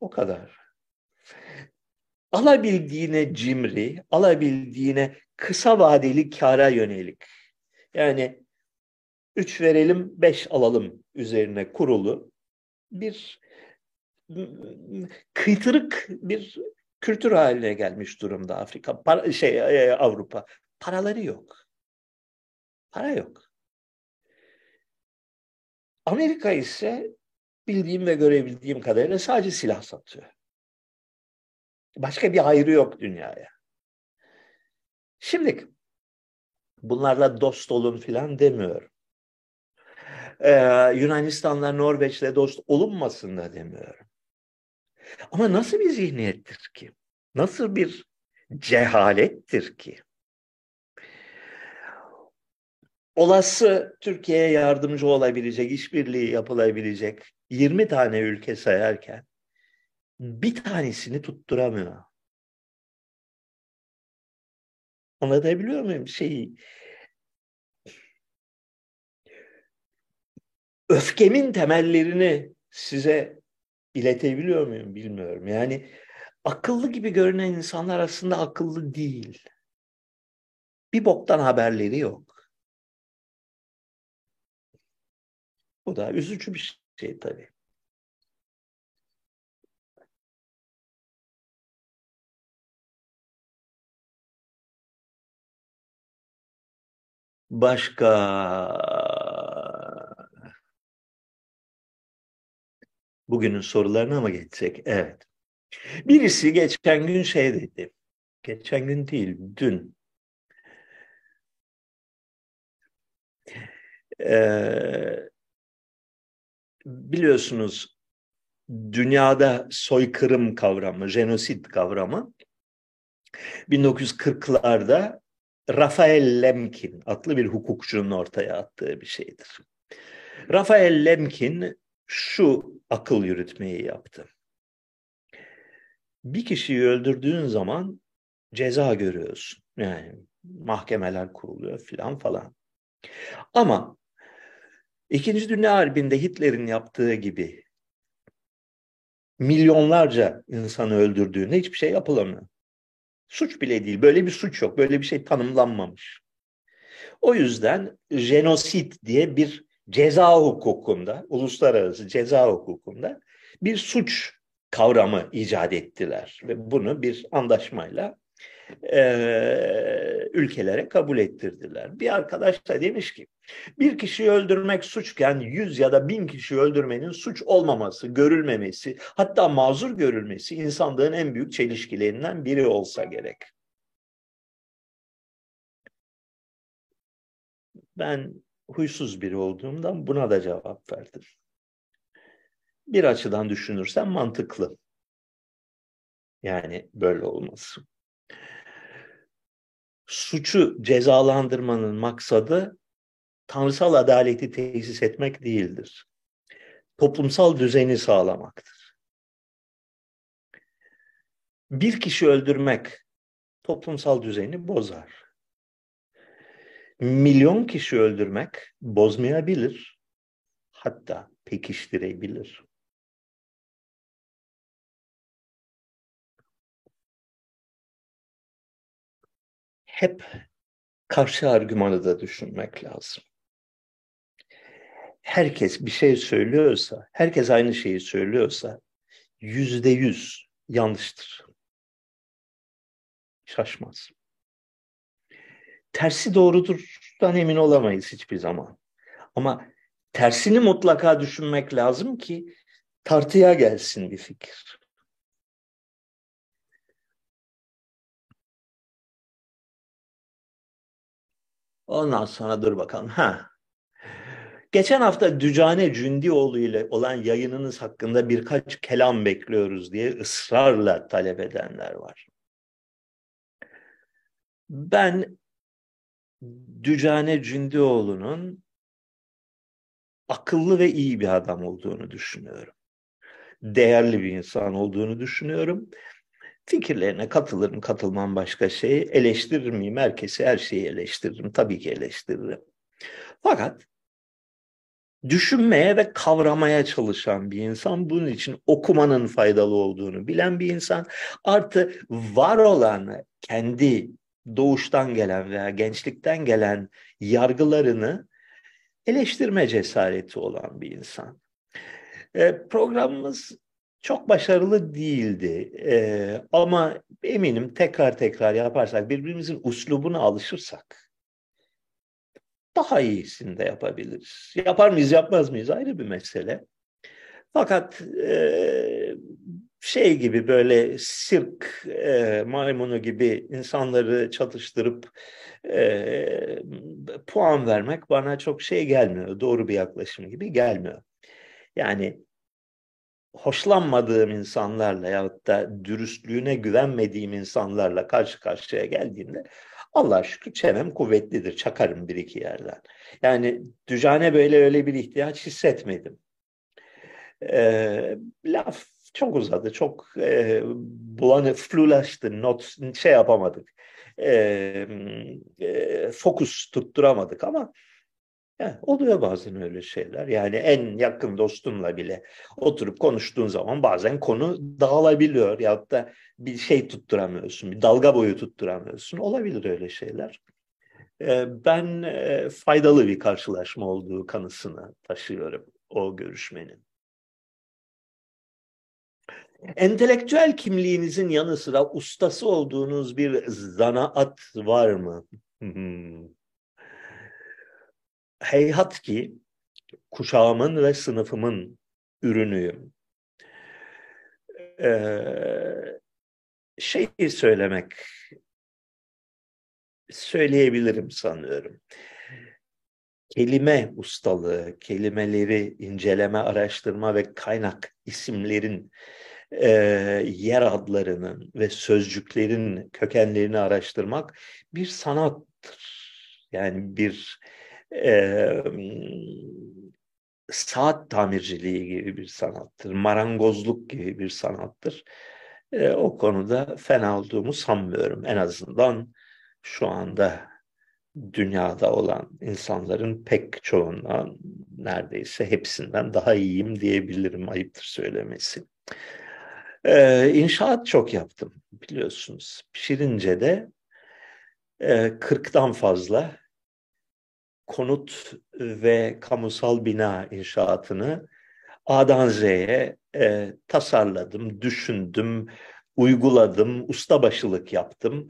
A: O kadar. Alabildiğine cimri, alabildiğine kısa vadeli kara yönelik. Yani üç verelim, beş alalım üzerine kurulu bir kıytırık bir kültür haline gelmiş durumda Afrika, para, şey e, Avrupa. Paraları yok. Para yok. Amerika ise bildiğim ve görebildiğim kadarıyla sadece silah satıyor. Başka bir ayrı yok dünyaya. Şimdi bunlarla dost olun filan demiyorum. Ee, Yunanistan'la Norveç'le dost olunmasın da demiyorum. Ama nasıl bir zihniyettir ki? Nasıl bir cehalettir ki? Olası Türkiye'ye yardımcı olabilecek, işbirliği yapılabilecek 20 tane ülke sayarken bir tanesini tutturamıyor. Anlatabiliyor muyum şeyi? Öfkemin temellerini size iletebiliyor muyum bilmiyorum. Yani akıllı gibi görünen insanlar aslında akıllı değil. Bir boktan haberleri yok. Bu da üzücü bir şey tabii. Başka bugünün sorularına mı geçsek? Evet. Birisi geçen gün şey dedi. Geçen gün değil, dün. Ee, biliyorsunuz dünyada soykırım kavramı, jenosit kavramı 1940'larda Rafael Lemkin adlı bir hukukçunun ortaya attığı bir şeydir. Rafael Lemkin şu akıl yürütmeyi yaptı. Bir kişiyi öldürdüğün zaman ceza görüyorsun. Yani mahkemeler kuruluyor filan falan. Ama İkinci Dünya Harbi'nde Hitler'in yaptığı gibi milyonlarca insanı öldürdüğünde hiçbir şey yapılamıyor. Suç bile değil. Böyle bir suç yok. Böyle bir şey tanımlanmamış. O yüzden jenosit diye bir ceza hukukunda, uluslararası ceza hukukunda bir suç kavramı icat ettiler ve bunu bir anlaşmayla e, ülkelere kabul ettirdiler. Bir arkadaş da demiş ki bir kişiyi öldürmek suçken yüz ya da bin kişi öldürmenin suç olmaması, görülmemesi, hatta mazur görülmesi insanlığın en büyük çelişkilerinden biri olsa gerek. Ben huysuz biri olduğumdan buna da cevap verdim. Bir açıdan düşünürsem mantıklı. Yani böyle olması. Suçu cezalandırmanın maksadı tanrısal adaleti tesis etmek değildir. Toplumsal düzeni sağlamaktır. Bir kişi öldürmek toplumsal düzeni bozar. Milyon kişi öldürmek bozmayabilir. Hatta pekiştirebilir. Hep karşı argümanı da düşünmek lazım. Herkes bir şey söylüyorsa, herkes aynı şeyi söylüyorsa yüzde yüz yanlıştır. Şaşmaz. Tersi doğrudurdan emin olamayız hiçbir zaman. Ama tersini mutlaka düşünmek lazım ki tartıya gelsin bir fikir. Ondan sonra dur bakalım. Ha. Geçen hafta Dücane Cündioğlu ile olan yayınınız hakkında birkaç kelam bekliyoruz diye ısrarla talep edenler var. Ben Dücane Cündioğlu'nun akıllı ve iyi bir adam olduğunu düşünüyorum. Değerli bir insan olduğunu düşünüyorum. Fikirlerine katılırım, katılmam başka şey. Eleştirir miyim? Herkesi, her şeyi eleştiririm. Tabii ki eleştiririm. Fakat düşünmeye ve kavramaya çalışan bir insan, bunun için okumanın faydalı olduğunu bilen bir insan, artı var olan kendi doğuştan gelen veya gençlikten gelen yargılarını eleştirme cesareti olan bir insan. E, programımız çok başarılı değildi e, ama eminim tekrar tekrar yaparsak birbirimizin uslubuna alışırsak daha iyisini de yapabiliriz. Yapar mıyız yapmaz mıyız ayrı bir mesele. Fakat e, şey gibi böyle sirk e, maymunu gibi insanları çatıştırıp e, puan vermek bana çok şey gelmiyor. Doğru bir yaklaşım gibi gelmiyor. Yani hoşlanmadığım insanlarla yahut da dürüstlüğüne güvenmediğim insanlarla karşı karşıya geldiğimde Allah şükür çenem kuvvetlidir. Çakarım bir iki yerden. Yani Dücane böyle öyle bir ihtiyaç hissetmedim. E, laf çok uzadı, çok e, bulanı, flulaştı, not şey yapamadık, e, e, fokus tutturamadık ama yani oluyor bazen öyle şeyler. Yani en yakın dostunla bile oturup konuştuğun zaman bazen konu dağılabiliyor ya da bir şey tutturamıyorsun, bir dalga boyu tutturamıyorsun. Olabilir öyle şeyler. Ben faydalı bir karşılaşma olduğu kanısını taşıyorum o görüşmenin. Entelektüel kimliğinizin yanı sıra ustası olduğunuz bir zanaat var mı? Heyhat ki kuşağımın ve sınıfımın ürünüyüm. Ee, şey söylemek söyleyebilirim sanıyorum. Kelime ustalığı, kelimeleri inceleme, araştırma ve kaynak isimlerin e, yer adlarının ve sözcüklerin kökenlerini araştırmak bir sanattır. Yani bir e, saat tamirciliği gibi bir sanattır, marangozluk gibi bir sanattır. E, o konuda fena olduğumu sanmıyorum. En azından şu anda dünyada olan insanların pek çoğundan neredeyse hepsinden daha iyiyim diyebilirim ayıptır söylemesi. Ee, inşaat çok yaptım biliyorsunuz. Şirince'de e, 40'tan fazla konut ve kamusal bina inşaatını A'dan Z'ye e, tasarladım, düşündüm, uyguladım, ustabaşılık yaptım.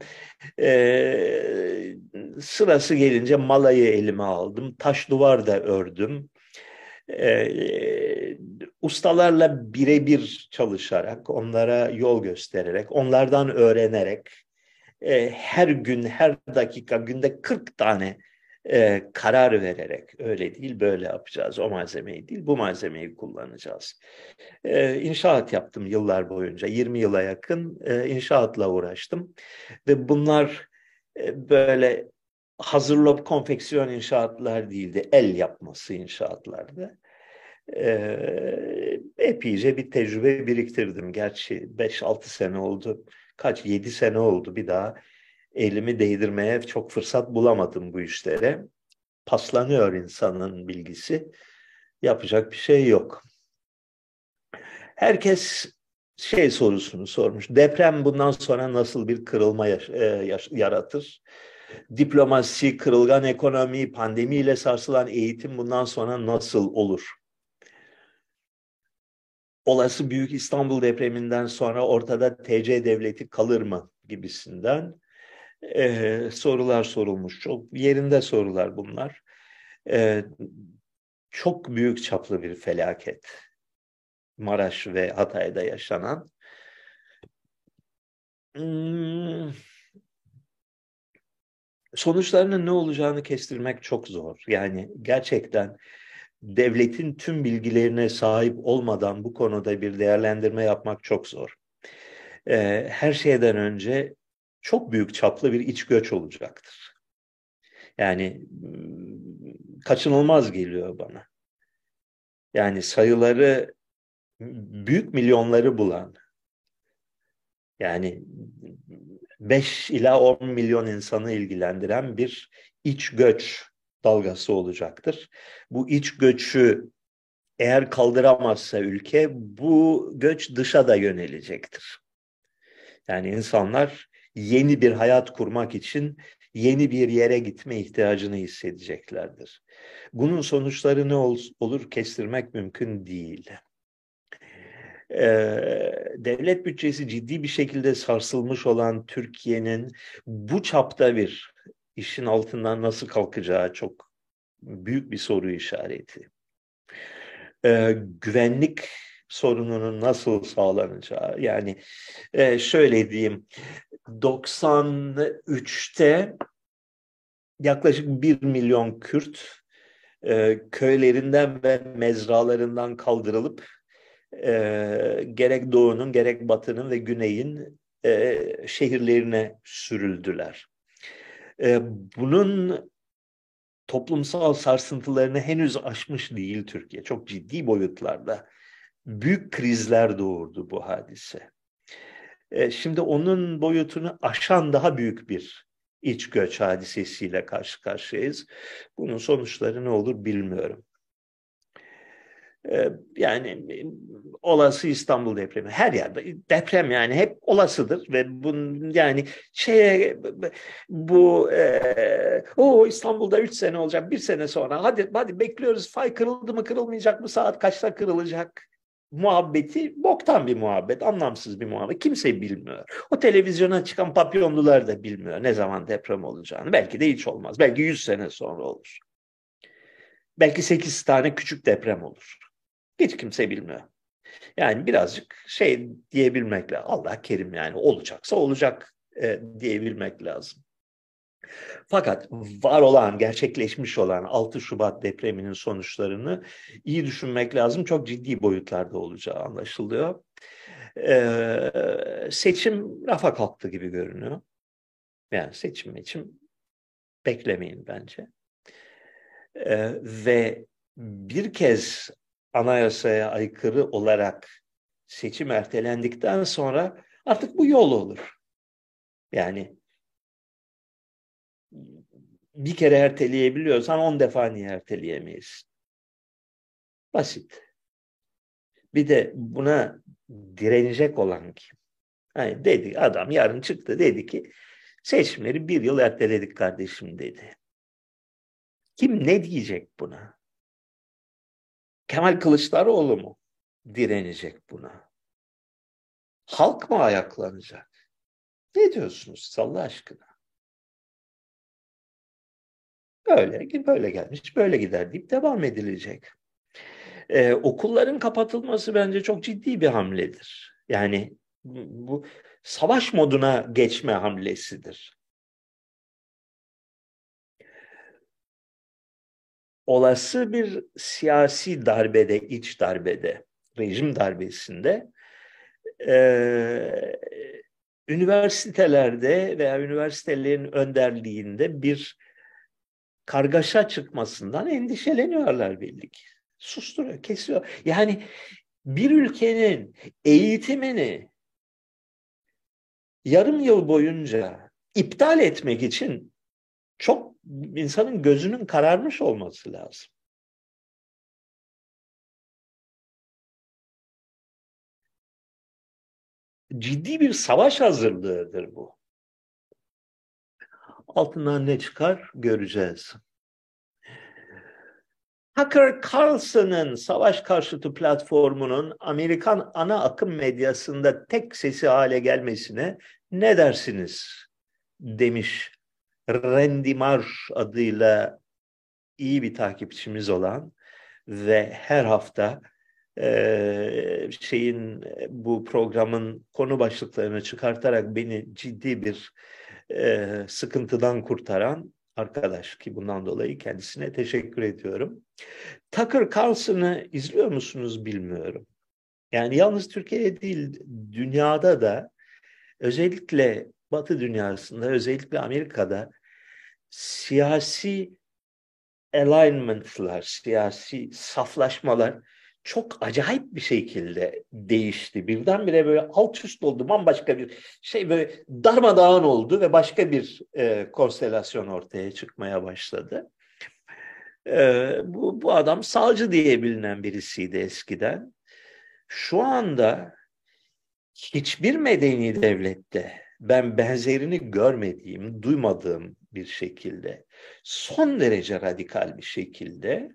A: E, sırası gelince malayı elime aldım, taş duvar da ördüm e, ustalarla birebir çalışarak, onlara yol göstererek, onlarden öğrenerek e, her gün, her dakika, günde 40 tane e, karar vererek öyle değil böyle yapacağız o malzemeyi değil bu malzemeyi kullanacağız. E, inşaat yaptım yıllar boyunca 20 yıla yakın e, inşaatla uğraştım ve bunlar e, böyle hazırlop konfeksiyon inşaatlar değildi. El yapması inşaatlardı. Ee, epeyce bir tecrübe biriktirdim. Gerçi 5-6 sene oldu. Kaç? 7 sene oldu bir daha elimi değdirmeye çok fırsat bulamadım bu işlere. Paslanıyor insanın bilgisi. Yapacak bir şey yok. Herkes şey sorusunu sormuş. Deprem bundan sonra nasıl bir kırılma e, yaratır? Diplomasi, kırılgan ekonomi, pandemiyle sarsılan eğitim bundan sonra nasıl olur? Olası Büyük İstanbul depreminden sonra ortada TC devleti kalır mı gibisinden e, sorular sorulmuş. Çok yerinde sorular bunlar. E, çok büyük çaplı bir felaket. Maraş ve Hatay'da yaşanan. Hmm, sonuçlarının ne olacağını kestirmek çok zor. Yani gerçekten devletin tüm bilgilerine sahip olmadan bu konuda bir değerlendirme yapmak çok zor. Ee, her şeyden önce çok büyük çaplı bir iç göç olacaktır. Yani hmm, kaçınılmaz geliyor bana. Yani sayıları büyük milyonları bulan yani 5 ila 10 milyon insanı ilgilendiren bir iç göç dalgası olacaktır. Bu iç göçü eğer kaldıramazsa ülke bu göç dışa da yönelecektir. Yani insanlar yeni bir hayat kurmak için yeni bir yere gitme ihtiyacını hissedeceklerdir. Bunun sonuçları ne olur kestirmek mümkün değil. Ee, devlet bütçesi ciddi bir şekilde sarsılmış olan Türkiye'nin bu çapta bir işin altından nasıl kalkacağı çok büyük bir soru işareti. Ee, güvenlik sorununun nasıl sağlanacağı yani e, şöyle diyeyim 93'te yaklaşık 1 milyon Kürt e, köylerinden ve mezralarından kaldırılıp e, gerek doğunun gerek batının ve güneyin e, şehirlerine sürüldüler. E, bunun toplumsal sarsıntılarını henüz aşmış değil Türkiye. Çok ciddi boyutlarda. Büyük krizler doğurdu bu hadise. E, şimdi onun boyutunu aşan daha büyük bir iç göç hadisesiyle karşı karşıyayız. Bunun sonuçları ne olur bilmiyorum. Ee, yani olası İstanbul depremi her yerde deprem yani hep olasıdır ve bunun yani şeye bu e, o İstanbul'da 3 sene olacak bir sene sonra hadi hadi bekliyoruz fay kırıldı mı kırılmayacak mı saat kaçta kırılacak muhabbeti boktan bir muhabbet anlamsız bir muhabbet kimse bilmiyor. O televizyona çıkan papyonlular da bilmiyor ne zaman deprem olacağını belki de hiç olmaz belki 100 sene sonra olur. Belki 8 tane küçük deprem olur. Hiç kimse bilmiyor. Yani birazcık şey diyebilmek lazım. Allah kerim yani olacaksa olacak e, diyebilmek lazım. Fakat var olan, gerçekleşmiş olan 6 Şubat depreminin sonuçlarını iyi düşünmek lazım. Çok ciddi boyutlarda olacağı anlaşılıyor. Ee, seçim rafa kalktı gibi görünüyor. Yani seçim için beklemeyin bence. Ee, ve bir kez anayasaya aykırı olarak seçim ertelendikten sonra artık bu yol olur. Yani bir kere erteleyebiliyorsan on defa niye erteleyemeyiz? Basit. Bir de buna direnecek olan kim? Yani dedi adam yarın çıktı dedi ki seçimleri bir yıl erteledik kardeşim dedi. Kim ne diyecek buna? Kemal Kılıçdaroğlu mu direnecek buna? Halk mı ayaklanacak? Ne diyorsunuz Allah aşkına? Böyle, böyle gelmiş, böyle gider deyip devam edilecek. Ee, okulların kapatılması bence çok ciddi bir hamledir. Yani bu savaş moduna geçme hamlesidir. Olası bir siyasi darbede, iç darbede, rejim darbesinde e, üniversitelerde veya üniversitelerin önderliğinde bir kargaşa çıkmasından endişeleniyorlar belli ki. Susturuyor, kesiyor. Yani bir ülkenin eğitimini yarım yıl boyunca iptal etmek için çok insanın gözünün kararmış olması lazım. Ciddi bir savaş hazırlığıdır bu. Altından ne çıkar göreceğiz. Tucker Carlson'ın savaş karşıtı platformunun Amerikan ana akım medyasında tek sesi hale gelmesine ne dersiniz? demiş Randy Marsh adıyla iyi bir takipçimiz olan ve her hafta e, şeyin bu programın konu başlıklarını çıkartarak beni ciddi bir e, sıkıntıdan kurtaran arkadaş ki bundan dolayı kendisine teşekkür ediyorum. Tucker Carlson'ı izliyor musunuz bilmiyorum. Yani yalnız Türkiye'de değil dünyada da özellikle Batı dünyasında özellikle Amerika'da siyasi alignment'lar, siyasi saflaşmalar çok acayip bir şekilde değişti. Birdenbire böyle alt üst oldu. Bambaşka bir şey böyle darmadağın oldu ve başka bir e, konstelasyon ortaya çıkmaya başladı. E, bu, bu adam salcı diye bilinen birisiydi eskiden. Şu anda hiçbir medeni devlette ben benzerini görmediğim, duymadığım bir şekilde son derece radikal bir şekilde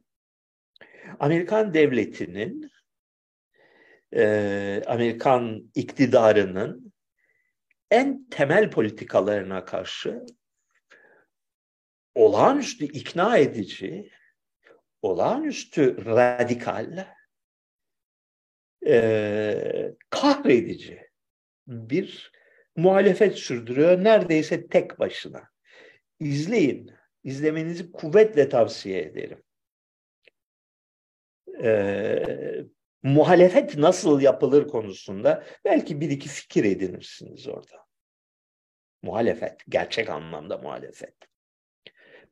A: Amerikan devletinin, e, Amerikan iktidarının en temel politikalarına karşı olağanüstü ikna edici, olağanüstü radikal, e, kahredici bir muhalefet sürdürüyor neredeyse tek başına. İzleyin, izlemenizi kuvvetle tavsiye ederim e, muhalefet nasıl yapılır konusunda belki bir iki fikir edinirsiniz orada. Muhalefet, gerçek anlamda muhalefet.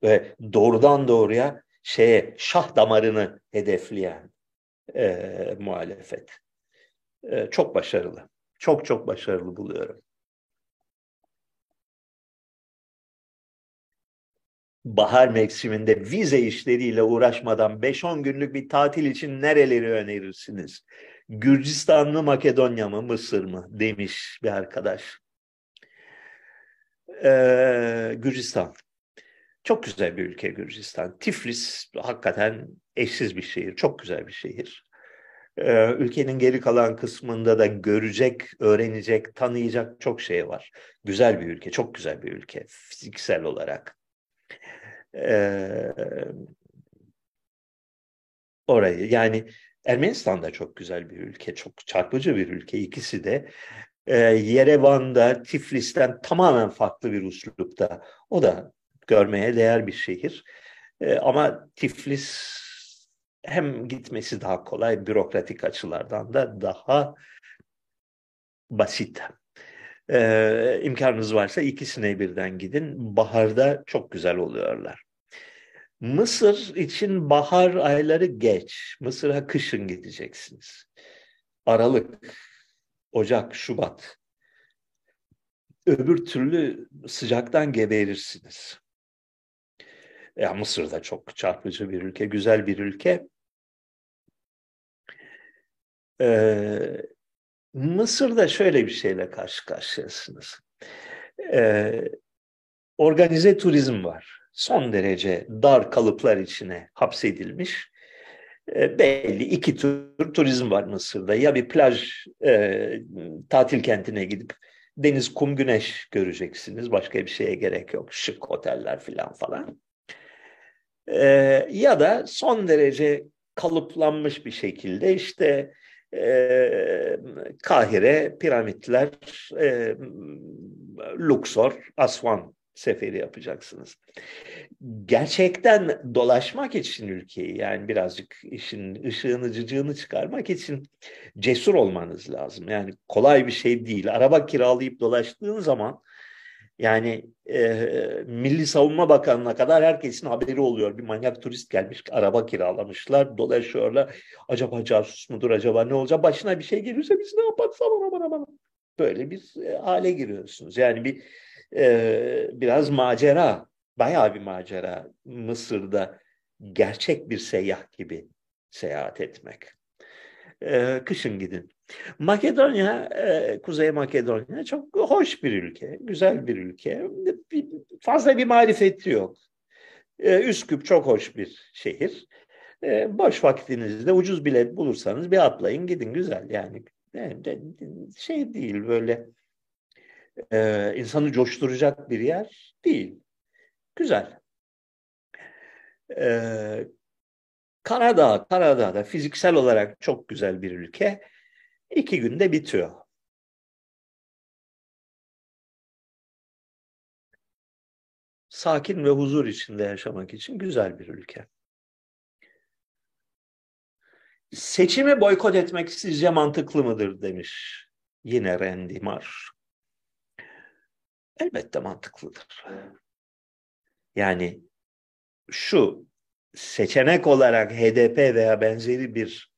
A: Ve doğrudan doğruya şeye şah damarını hedefleyen e, muhalefet. E, çok başarılı. Çok çok başarılı buluyorum. Bahar mevsiminde vize işleriyle uğraşmadan 5-10 günlük bir tatil için nereleri önerirsiniz? Gürcistan mı, Makedonya mı, Mısır mı demiş bir arkadaş. Ee, Gürcistan. Çok güzel bir ülke Gürcistan. Tiflis hakikaten eşsiz bir şehir. Çok güzel bir şehir. Ee, ülkenin geri kalan kısmında da görecek, öğrenecek, tanıyacak çok şey var. Güzel bir ülke, çok güzel bir ülke fiziksel olarak orayı. Yani Ermenistan da çok güzel bir ülke, çok çarpıcı bir ülke. İkisi de e, Yerevan'da, Tiflis'ten tamamen farklı bir uslupta. O da görmeye değer bir şehir. E, ama Tiflis hem gitmesi daha kolay, bürokratik açılardan da daha basit. Ee, imkanınız varsa ikisine birden gidin. Baharda çok güzel oluyorlar. Mısır için bahar ayları geç. Mısır'a kışın gideceksiniz. Aralık, Ocak, Şubat. Öbür türlü sıcaktan geberirsiniz. Ya Mısır da çok çarpıcı bir ülke, güzel bir ülke. Ee, Mısır'da şöyle bir şeyle karşı karşıyasınız. Ee, organize turizm var. Son derece dar kalıplar içine hapsedilmiş. Ee, belli iki tür turizm var Mısır'da. Ya bir plaj e, tatil kentine gidip deniz, kum, güneş göreceksiniz. Başka bir şeye gerek yok. Şık oteller falan falan. Ee, ya da son derece kalıplanmış bir şekilde işte e, Kahire, piramitler, e, Luxor, Aswan seferi yapacaksınız. Gerçekten dolaşmak için ülkeyi yani birazcık işin ışığını cıcığını çıkarmak için cesur olmanız lazım. Yani kolay bir şey değil. Araba kiralayıp dolaştığın zaman yani e, Milli Savunma Bakanı'na kadar herkesin haberi oluyor. Bir manyak turist gelmiş, araba kiralamışlar, dolaşıyorlar. Acaba casus mudur, acaba ne olacak? Başına bir şey gelirse biz ne yaparız? Aman aman aman. Böyle bir e, hale giriyorsunuz. Yani bir e, biraz macera, bayağı bir macera Mısır'da gerçek bir seyyah gibi seyahat etmek. E, kışın gidin. Makedonya, e, Kuzey Makedonya çok hoş bir ülke, güzel bir ülke. Fazla bir marifeti yok. E, Üsküp çok hoş bir şehir. E, boş vaktinizde ucuz bilet bulursanız bir atlayın gidin güzel yani. Şey değil böyle insanı coşturacak bir yer değil. Güzel. Karadağ da fiziksel olarak çok güzel bir ülke. İki günde bitiyor. Sakin ve huzur içinde yaşamak için güzel bir ülke. Seçimi boykot etmek sizce mantıklı mıdır demiş yine Randy Marsh. Elbette mantıklıdır. Yani şu seçenek olarak HDP veya benzeri bir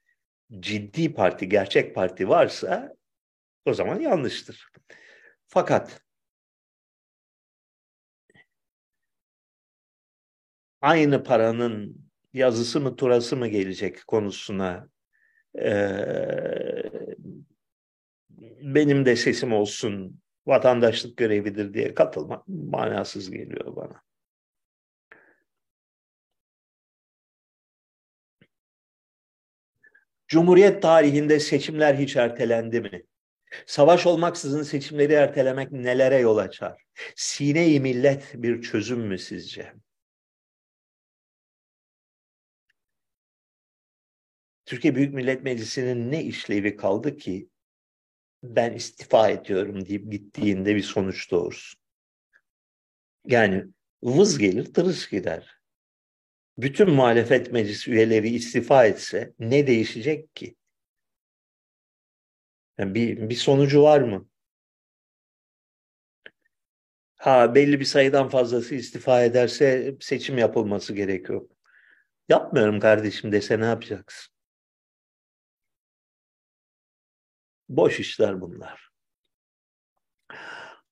A: ciddi parti, gerçek parti varsa o zaman yanlıştır. Fakat aynı paranın yazısı mı turası mı gelecek konusuna e, benim de sesim olsun vatandaşlık görevidir diye katılmak manasız geliyor bana. Cumhuriyet tarihinde seçimler hiç ertelendi mi? Savaş olmaksızın seçimleri ertelemek nelere yol açar? Sine-i millet bir çözüm mü sizce? Türkiye Büyük Millet Meclisi'nin ne işlevi kaldı ki ben istifa ediyorum deyip gittiğinde bir sonuç doğursun. Yani vız gelir tırış gider. Bütün muhalefet meclis üyeleri istifa etse ne değişecek ki? Yani bir, bir sonucu var mı? Ha belli bir sayıdan fazlası istifa ederse seçim yapılması gerekiyor. Yapmıyorum kardeşim dese ne yapacaksın? Boş işler bunlar.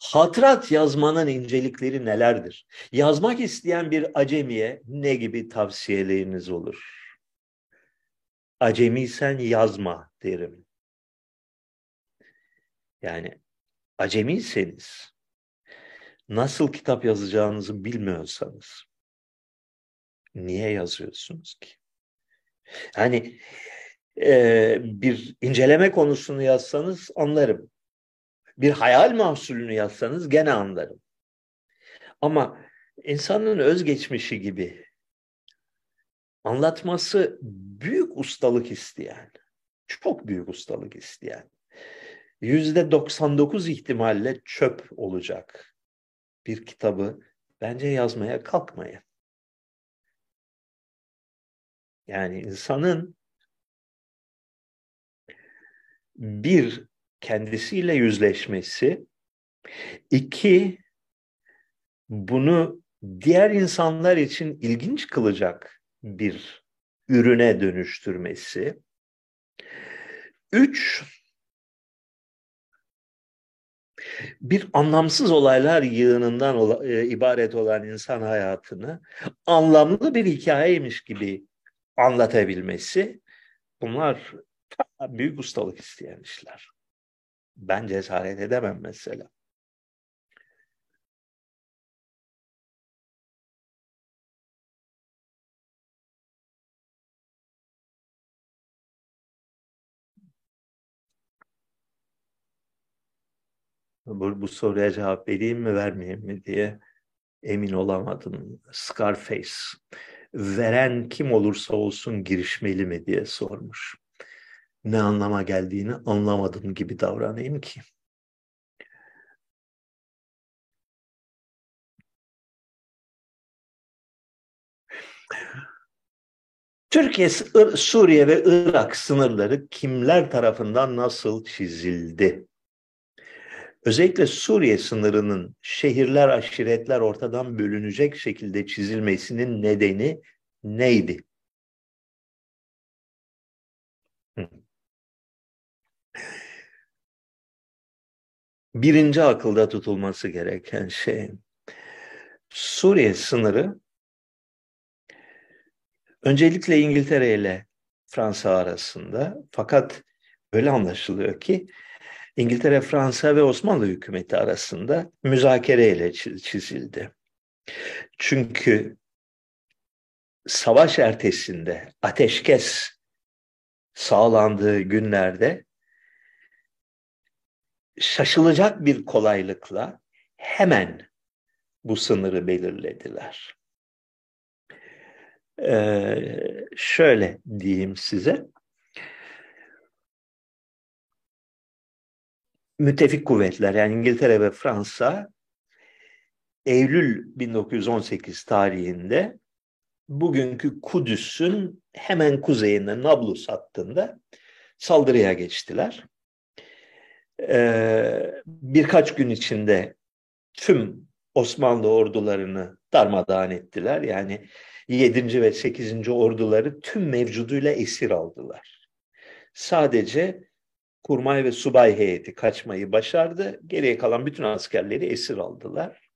A: Hatırat yazmanın incelikleri nelerdir? Yazmak isteyen bir acemiye ne gibi tavsiyeleriniz olur? Acemiysen yazma derim. Yani acemiyseniz, nasıl kitap yazacağınızı bilmiyorsanız, niye yazıyorsunuz ki? Yani e, bir inceleme konusunu yazsanız anlarım. Bir hayal mahsulünü yazsanız gene anlarım. Ama insanın özgeçmişi gibi anlatması büyük ustalık isteyen, çok büyük ustalık isteyen, yüzde 99 ihtimalle çöp olacak bir kitabı bence yazmaya kalkmayın. Yani insanın bir kendisiyle yüzleşmesi, iki bunu diğer insanlar için ilginç kılacak bir ürüne dönüştürmesi, üç bir anlamsız olaylar yığınından e, ibaret olan insan hayatını anlamlı bir hikayeymiş gibi anlatabilmesi. Bunlar büyük ustalık isteyen işler. Ben cesaret edemem mesela. Bu, bu soruya cevap vereyim mi vermeyeyim mi diye emin olamadım. Scarface. Veren kim olursa olsun girişmeli mi diye sormuş ne anlama geldiğini anlamadım gibi davranayım ki. Türkiye, Suriye ve Irak sınırları kimler tarafından nasıl çizildi? Özellikle Suriye sınırının şehirler, aşiretler ortadan bölünecek şekilde çizilmesinin nedeni neydi? Birinci akılda tutulması gereken şey Suriye sınırı öncelikle İngiltere ile Fransa arasında fakat öyle anlaşılıyor ki İngiltere, Fransa ve Osmanlı hükümeti arasında müzakereyle çizildi. Çünkü savaş ertesinde ateşkes sağlandığı günlerde şaşılacak bir kolaylıkla hemen bu sınırı belirlediler. Ee, şöyle diyeyim size. Müttefik kuvvetler yani İngiltere ve Fransa Eylül 1918 tarihinde bugünkü Kudüs'ün hemen kuzeyinde Nablus hattında saldırıya geçtiler. Ee, birkaç gün içinde tüm Osmanlı ordularını darmadağın ettiler. Yani 7. ve 8. orduları tüm mevcuduyla esir aldılar. Sadece kurmay ve subay heyeti kaçmayı başardı. Geriye kalan bütün askerleri esir aldılar.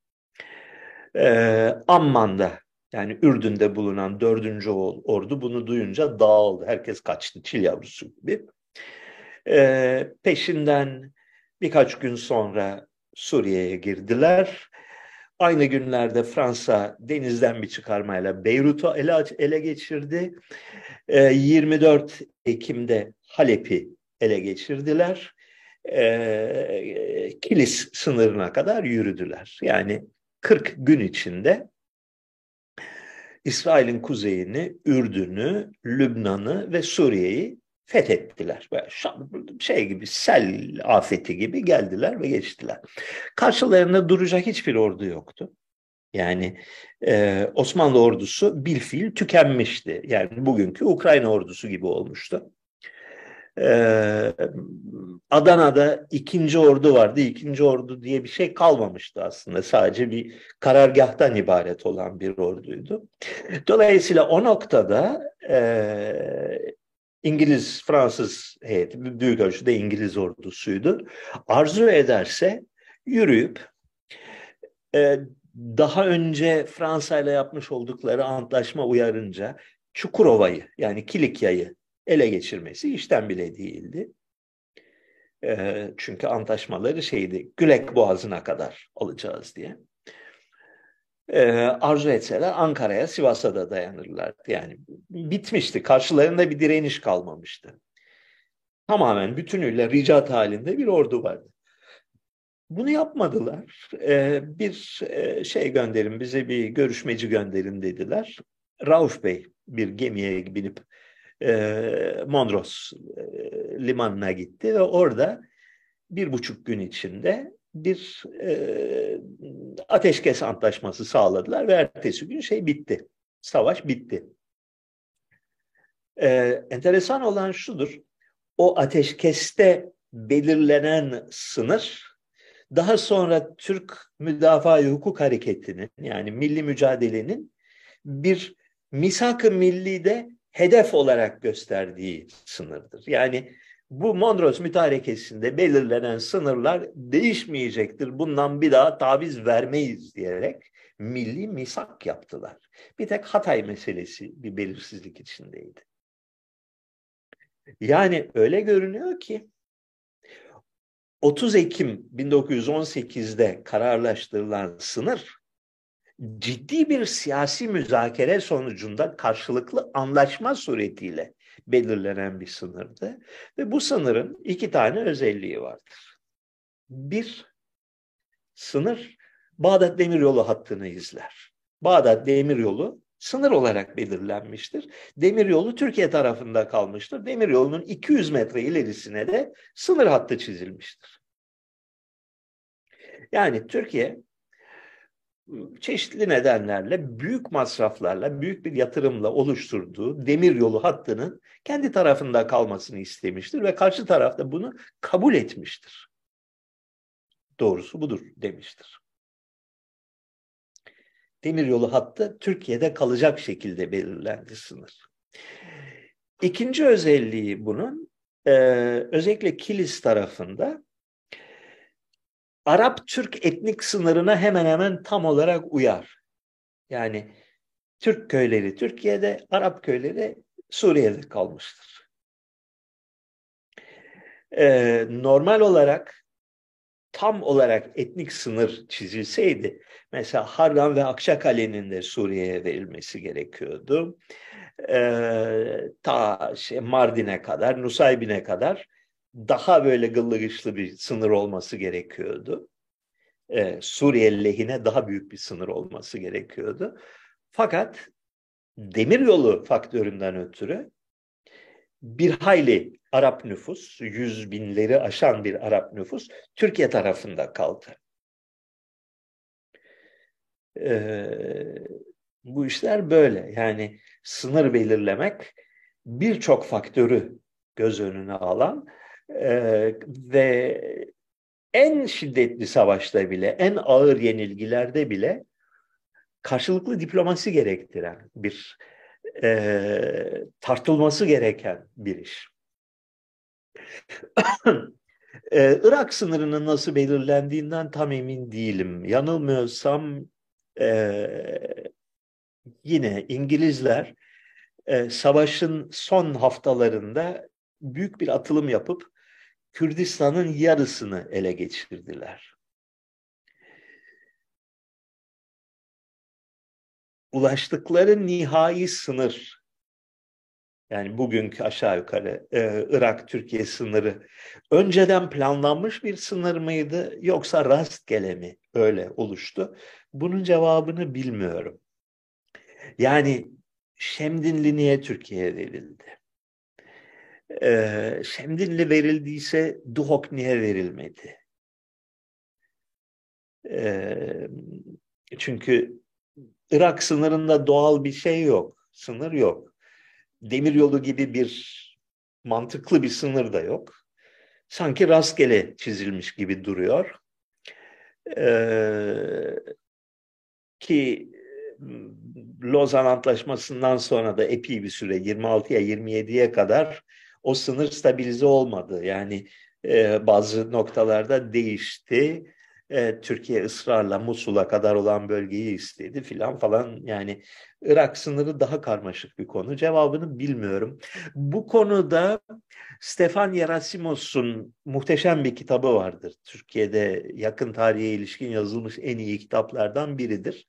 A: Ee, Amman'da yani Ürdün'de bulunan dördüncü ordu bunu duyunca dağıldı. Herkes kaçtı çil yavrusu gibi. Ee, peşinden birkaç gün sonra Suriye'ye girdiler. Aynı günlerde Fransa denizden bir çıkarmayla Beyrut'u ele, ele geçirdi. Ee, 24 Ekim'de Halep'i ele geçirdiler. Ee, Kilis sınırına kadar yürüdüler. Yani 40 gün içinde İsrail'in kuzeyini, Ürdün'ü, Lübnan'ı ve Suriye'yi fethettiler. Böyle şey gibi sel afeti gibi geldiler ve geçtiler. Karşılarında duracak hiçbir ordu yoktu. Yani e, Osmanlı ordusu bilfiil tükenmişti. Yani bugünkü Ukrayna ordusu gibi olmuştu. Ee, Adana'da ikinci ordu vardı. İkinci ordu diye bir şey kalmamıştı aslında. Sadece bir karargahtan ibaret olan bir orduydu. Dolayısıyla o noktada e, İngiliz, Fransız heyeti, büyük ölçüde İngiliz ordusuydu. Arzu ederse yürüyüp e, daha önce Fransa ile yapmış oldukları antlaşma uyarınca Çukurova'yı yani Kilikya'yı ele geçirmesi işten bile değildi. E, çünkü antlaşmaları şeydi, Gülek Boğazı'na kadar alacağız diye. E, arzu etseler Ankara'ya, Sivas'a da dayanırlar. Yani bitmişti. Karşılarında bir direniş kalmamıştı. Tamamen bütünüyle ricat halinde bir ordu vardı. Bunu yapmadılar. Ee, bir e, şey gönderin, bize bir görüşmeci gönderin dediler. Rauf Bey bir gemiye binip e, Mondros e, limanına gitti ve orada bir buçuk gün içinde bir e, ateşkes antlaşması sağladılar ve ertesi gün şey bitti. Savaş bitti. E, enteresan olan şudur. O ateşkeste belirlenen sınır daha sonra Türk Müdafaa Hukuk Hareketi'nin yani milli mücadelenin bir misak-ı millide hedef olarak gösterdiği sınırdır. Yani bu Mondros mütarekesinde belirlenen sınırlar değişmeyecektir. Bundan bir daha taviz vermeyiz diyerek milli misak yaptılar. Bir tek Hatay meselesi bir belirsizlik içindeydi. Yani öyle görünüyor ki 30 Ekim 1918'de kararlaştırılan sınır ciddi bir siyasi müzakere sonucunda karşılıklı anlaşma suretiyle belirlenen bir sınırdı. Ve bu sınırın iki tane özelliği vardır. Bir, sınır Bağdat Demiryolu hattını izler. Bağdat Demiryolu sınır olarak belirlenmiştir. Demiryolu Türkiye tarafında kalmıştır. Demiryolunun 200 metre ilerisine de sınır hattı çizilmiştir. Yani Türkiye çeşitli nedenlerle büyük masraflarla, büyük bir yatırımla oluşturduğu demir yolu hattının kendi tarafında kalmasını istemiştir ve karşı taraf da bunu kabul etmiştir. Doğrusu budur demiştir. Demir yolu hattı Türkiye'de kalacak şekilde belirlendi sınır. İkinci özelliği bunun özellikle Kilis tarafında Arap-Türk etnik sınırına hemen hemen tam olarak uyar. Yani Türk köyleri Türkiye'de, Arap köyleri Suriye'de kalmıştır. Ee, normal olarak tam olarak etnik sınır çizilseydi, mesela Harran ve Akçakale'nin de Suriye'ye verilmesi gerekiyordu. Ee, ta şey, Mardin'e kadar, Nusaybin'e kadar daha böyle gıllı gışlı bir sınır olması gerekiyordu. Ee, Suriye lehine daha büyük bir sınır olması gerekiyordu. Fakat demiryolu faktöründen ötürü bir hayli Arap nüfus, yüz binleri aşan bir Arap nüfus Türkiye tarafında kaldı. Ee, bu işler böyle. Yani sınır belirlemek birçok faktörü göz önüne alan e, ve en şiddetli savaşta bile, en ağır yenilgilerde bile karşılıklı diplomasi gerektiren bir e, tartılması gereken bir iş. ee, Irak sınırının nasıl belirlendiğinden tam emin değilim. Yanılmıyorsam e, yine İngilizler e, savaşın son haftalarında büyük bir atılım yapıp Kürdistan'ın yarısını ele geçirdiler. Ulaştıkları nihai sınır yani bugünkü aşağı yukarı e, Irak-Türkiye sınırı önceden planlanmış bir sınır mıydı yoksa rastgele mi öyle oluştu? Bunun cevabını bilmiyorum. Yani Şemdinli niye Türkiye'ye verildi? Ee, Şemdinli verildiyse Duhok niye verilmedi? Ee, çünkü Irak sınırında doğal bir şey yok, sınır yok. Demiryolu gibi bir mantıklı bir sınır da yok. Sanki rastgele çizilmiş gibi duruyor. Ee, ki Lozan Antlaşması'ndan sonra da epey bir süre 26'ya 27'ye kadar o sınır stabilize olmadı. Yani e, bazı noktalarda değişti. E, Türkiye ısrarla Musul'a kadar olan bölgeyi istedi filan falan. Yani Irak sınırı daha karmaşık bir konu. Cevabını bilmiyorum. Bu konuda Stefan Yerasimos'un muhteşem bir kitabı vardır. Türkiye'de yakın tarihe ilişkin yazılmış en iyi kitaplardan biridir.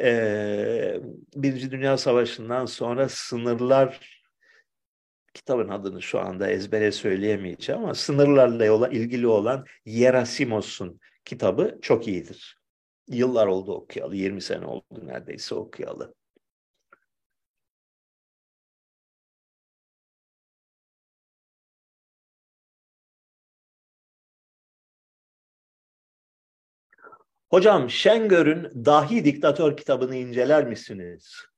A: Ee, Birinci Dünya Savaşı'ndan sonra sınırlar kitabın adını şu anda ezbere söyleyemeyeceğim ama sınırlarla ilgili olan Yerasimos'un kitabı çok iyidir. Yıllar oldu okuyalı, 20 sene oldu neredeyse okuyalı. Hocam Şengör'ün Dahi Diktatör kitabını inceler misiniz?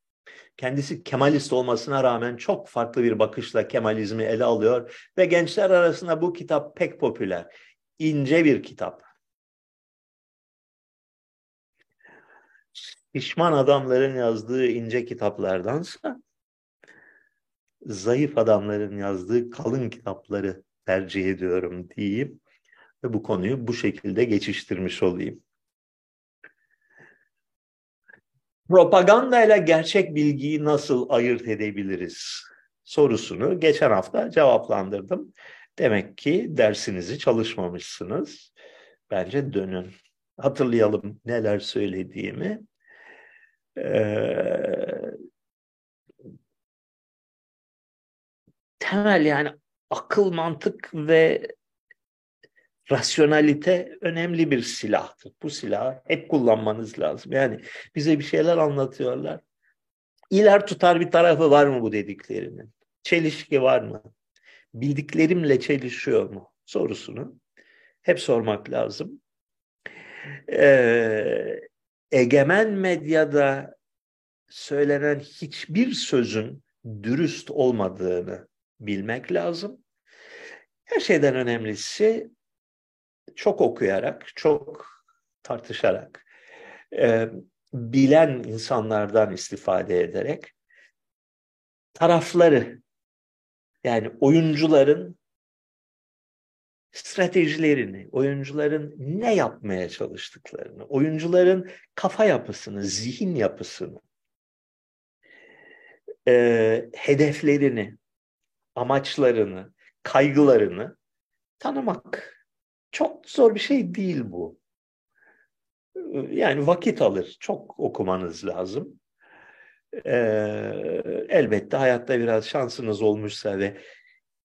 A: Kendisi Kemalist olmasına rağmen çok farklı bir bakışla Kemalizmi ele alıyor ve gençler arasında bu kitap pek popüler. İnce bir kitap. Pişman adamların yazdığı ince kitaplardansa zayıf adamların yazdığı kalın kitapları tercih ediyorum diyeyim ve bu konuyu bu şekilde geçiştirmiş olayım. Propaganda ile gerçek bilgiyi nasıl ayırt edebiliriz sorusunu geçen hafta cevaplandırdım. Demek ki dersinizi çalışmamışsınız. Bence dönün. Hatırlayalım neler söylediğimi. Ee, temel yani akıl, mantık ve rasyonalite önemli bir silahtır. Bu silahı hep kullanmanız lazım. Yani bize bir şeyler anlatıyorlar. İler tutar bir tarafı var mı bu dediklerinin? Çelişki var mı? Bildiklerimle çelişiyor mu? Sorusunu hep sormak lazım. Ee, egemen medyada söylenen hiçbir sözün dürüst olmadığını bilmek lazım. Her şeyden önemlisi çok okuyarak, çok tartışarak, e, bilen insanlardan istifade ederek tarafları yani oyuncuların stratejilerini, oyuncuların ne yapmaya çalıştıklarını, oyuncuların kafa yapısını, zihin yapısını, e, hedeflerini, amaçlarını, kaygılarını tanımak. Çok zor bir şey değil bu. Yani vakit alır. Çok okumanız lazım. Ee, elbette hayatta biraz şansınız olmuşsa ve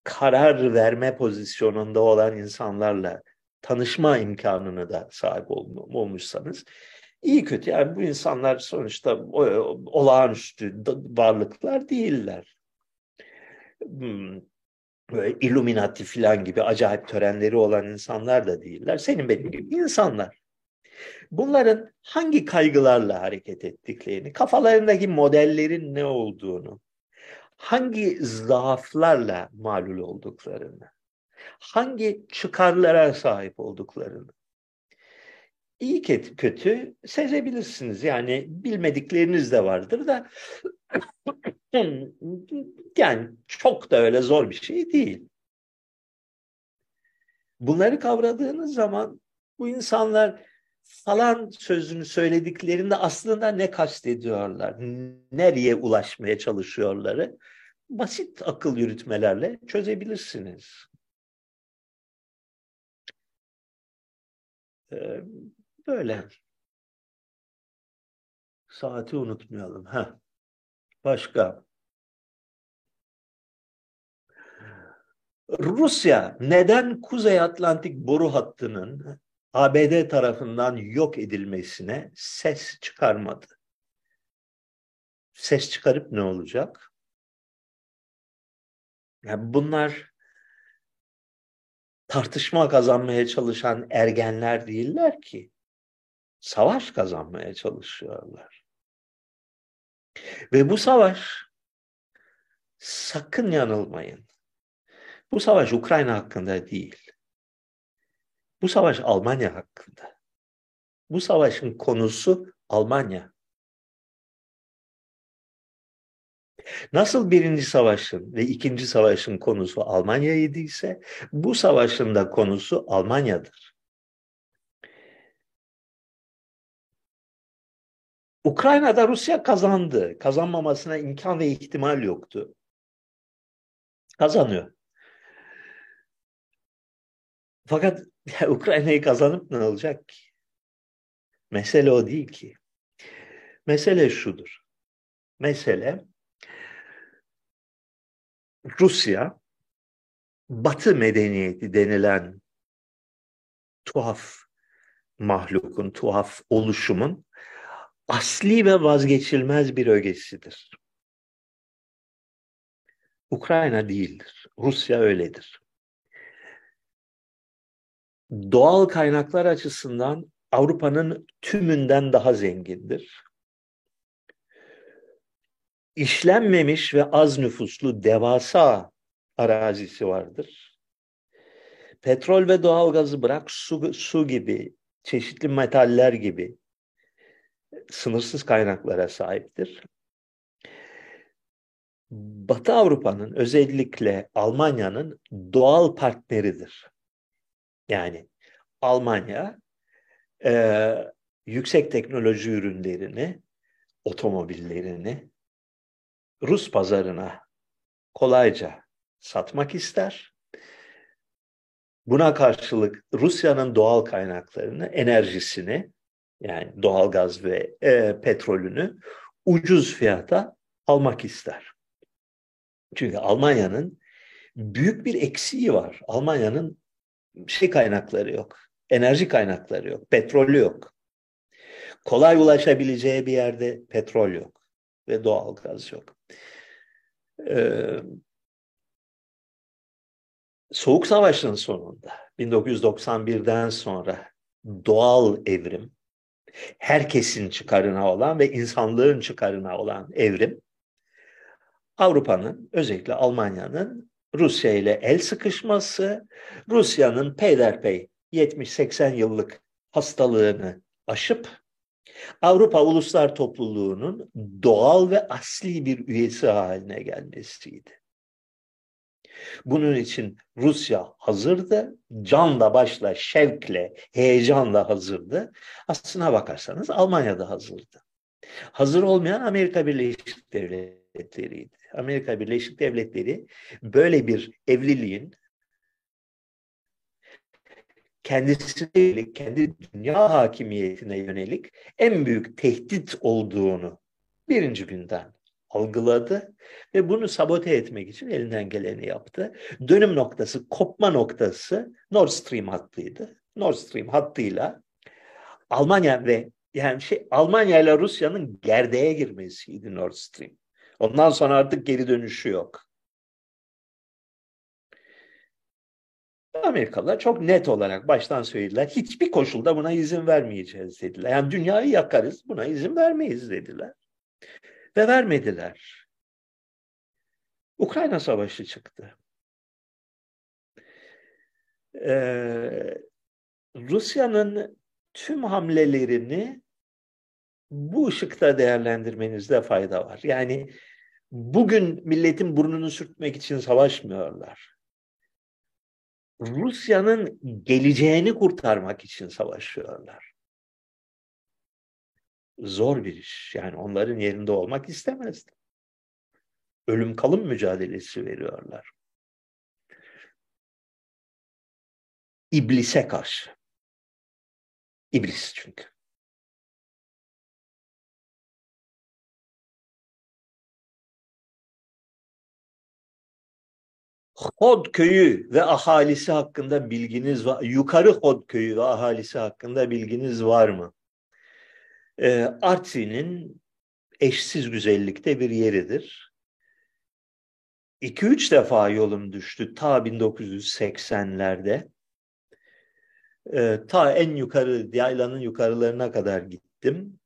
A: karar verme pozisyonunda olan insanlarla tanışma imkanını da sahip olmuşsanız iyi kötü yani bu insanlar sonuçta olağanüstü varlıklar değiller. Böyle Illuminati falan gibi acayip törenleri olan insanlar da değiller. Senin benim gibi insanlar. Bunların hangi kaygılarla hareket ettiklerini, kafalarındaki modellerin ne olduğunu, hangi zaaflarla malul olduklarını, hangi çıkarlara sahip olduklarını iyi kötü sezebilirsiniz. Yani bilmedikleriniz de vardır da yani çok da öyle zor bir şey değil. Bunları kavradığınız zaman bu insanlar falan sözünü söylediklerinde aslında ne kastediyorlar, nereye ulaşmaya çalışıyorları basit akıl yürütmelerle çözebilirsiniz. Böyle. Saati unutmayalım. Ha. Başka. Rusya neden Kuzey Atlantik boru hattının ABD tarafından yok edilmesine ses çıkarmadı? Ses çıkarıp ne olacak? Yani bunlar tartışma kazanmaya çalışan ergenler değiller ki. Savaş kazanmaya çalışıyorlar. Ve bu savaş sakın yanılmayın. Bu savaş Ukrayna hakkında değil. Bu savaş Almanya hakkında. Bu savaşın konusu Almanya. Nasıl birinci savaşın ve ikinci savaşın konusu Almanya'ydı ise bu savaşın da konusu Almanya'dır. Ukrayna'da Rusya kazandı. Kazanmamasına imkan ve ihtimal yoktu. Kazanıyor. Fakat Ukrayna'yı kazanıp ne olacak ki? Mesele o değil ki. Mesele şudur. Mesele Rusya Batı medeniyeti denilen tuhaf mahlukun, tuhaf oluşumun asli ve vazgeçilmez bir ögesidir. Ukrayna değildir. Rusya öyledir. Doğal kaynaklar açısından Avrupa'nın tümünden daha zengindir. İşlenmemiş ve az nüfuslu devasa arazisi vardır. Petrol ve doğalgazı bırak su, su gibi, çeşitli metaller gibi sınırsız kaynaklara sahiptir. Batı Avrupa'nın özellikle Almanya'nın doğal partneridir. Yani Almanya e, yüksek teknoloji ürünlerini, otomobillerini Rus pazarına kolayca satmak ister. Buna karşılık Rusya'nın doğal kaynaklarını, enerjisini yani doğalgaz ve e, petrolünü ucuz fiyata almak ister. Çünkü Almanya'nın büyük bir eksiği var. Almanya'nın şey kaynakları yok. Enerji kaynakları yok. Petrolü yok. Kolay ulaşabileceği bir yerde petrol yok. Ve doğalgaz yok. Ee, Soğuk Savaş'ın sonunda 1991'den sonra doğal evrim herkesin çıkarına olan ve insanlığın çıkarına olan evrim Avrupa'nın özellikle Almanya'nın Rusya ile el sıkışması, Rusya'nın peyderpey 70-80 yıllık hastalığını aşıp Avrupa Uluslar Topluluğu'nun doğal ve asli bir üyesi haline gelmesiydi. Bunun için Rusya hazırdı, canla başla, şevkle, heyecanla hazırdı. Aslına bakarsanız Almanya da hazırdı. Hazır olmayan Amerika Birleşik Devletleri'ydi. Amerika Birleşik Devletleri böyle bir evliliğin kendisine kendi dünya hakimiyetine yönelik en büyük tehdit olduğunu birinci günden algıladı ve bunu sabote etmek için elinden geleni yaptı. Dönüm noktası, kopma noktası Nord Stream hattıydı. Nord Stream hattıyla Almanya ve yani şey Almanya ile Rusya'nın gerdeğe girmesiydi Nord Stream. Ondan sonra artık geri dönüşü yok. Amerikalılar çok net olarak baştan söylediler. Hiçbir koşulda buna izin vermeyeceğiz dediler. Yani dünyayı yakarız buna izin vermeyiz dediler. Ve vermediler. Ukrayna Savaşı çıktı. Ee, Rusya'nın tüm hamlelerini bu ışıkta değerlendirmenizde fayda var. Yani bugün milletin burnunu sürtmek için savaşmıyorlar. Rusya'nın geleceğini kurtarmak için savaşıyorlar. Zor bir iş. Yani onların yerinde olmak istemezdim. Ölüm kalım mücadelesi veriyorlar. İblise karşı. İblis çünkü. Hod köyü ve ahalisi hakkında bilginiz var. Yukarı Hod köyü ve ahalisi hakkında bilginiz var mı? Ee, Artvin'in eşsiz güzellikte bir yeridir. 2-3 defa yolum düştü ta 1980'lerde. Ee, ta en yukarı, yaylanın yukarılarına kadar gittim.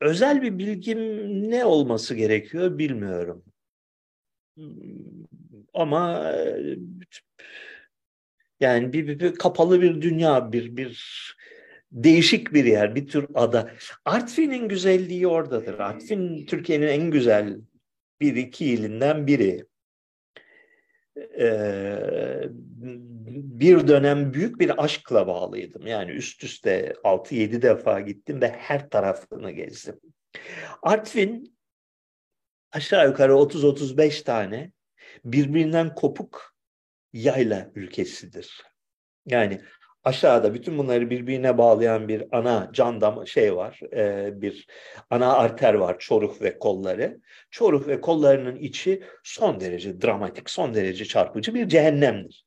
A: Özel bir bilgim ne olması gerekiyor bilmiyorum. Ama yani bir, bir, bir kapalı bir dünya, bir bir değişik bir yer, bir tür ada. Artvin'in güzelliği oradadır. Artvin Türkiye'nin en güzel bir iki ilinden biri. Ee, bir dönem büyük bir aşkla bağlıydım. Yani üst üste 6-7 defa gittim ve her tarafını gezdim. Artvin aşağı yukarı 30-35 tane birbirinden kopuk yayla ülkesidir. Yani aşağıda bütün bunları birbirine bağlayan bir ana can dam şey var, e, bir ana arter var, Çoruh ve kolları. Çoruh ve kollarının içi son derece dramatik, son derece çarpıcı bir cehennemdir.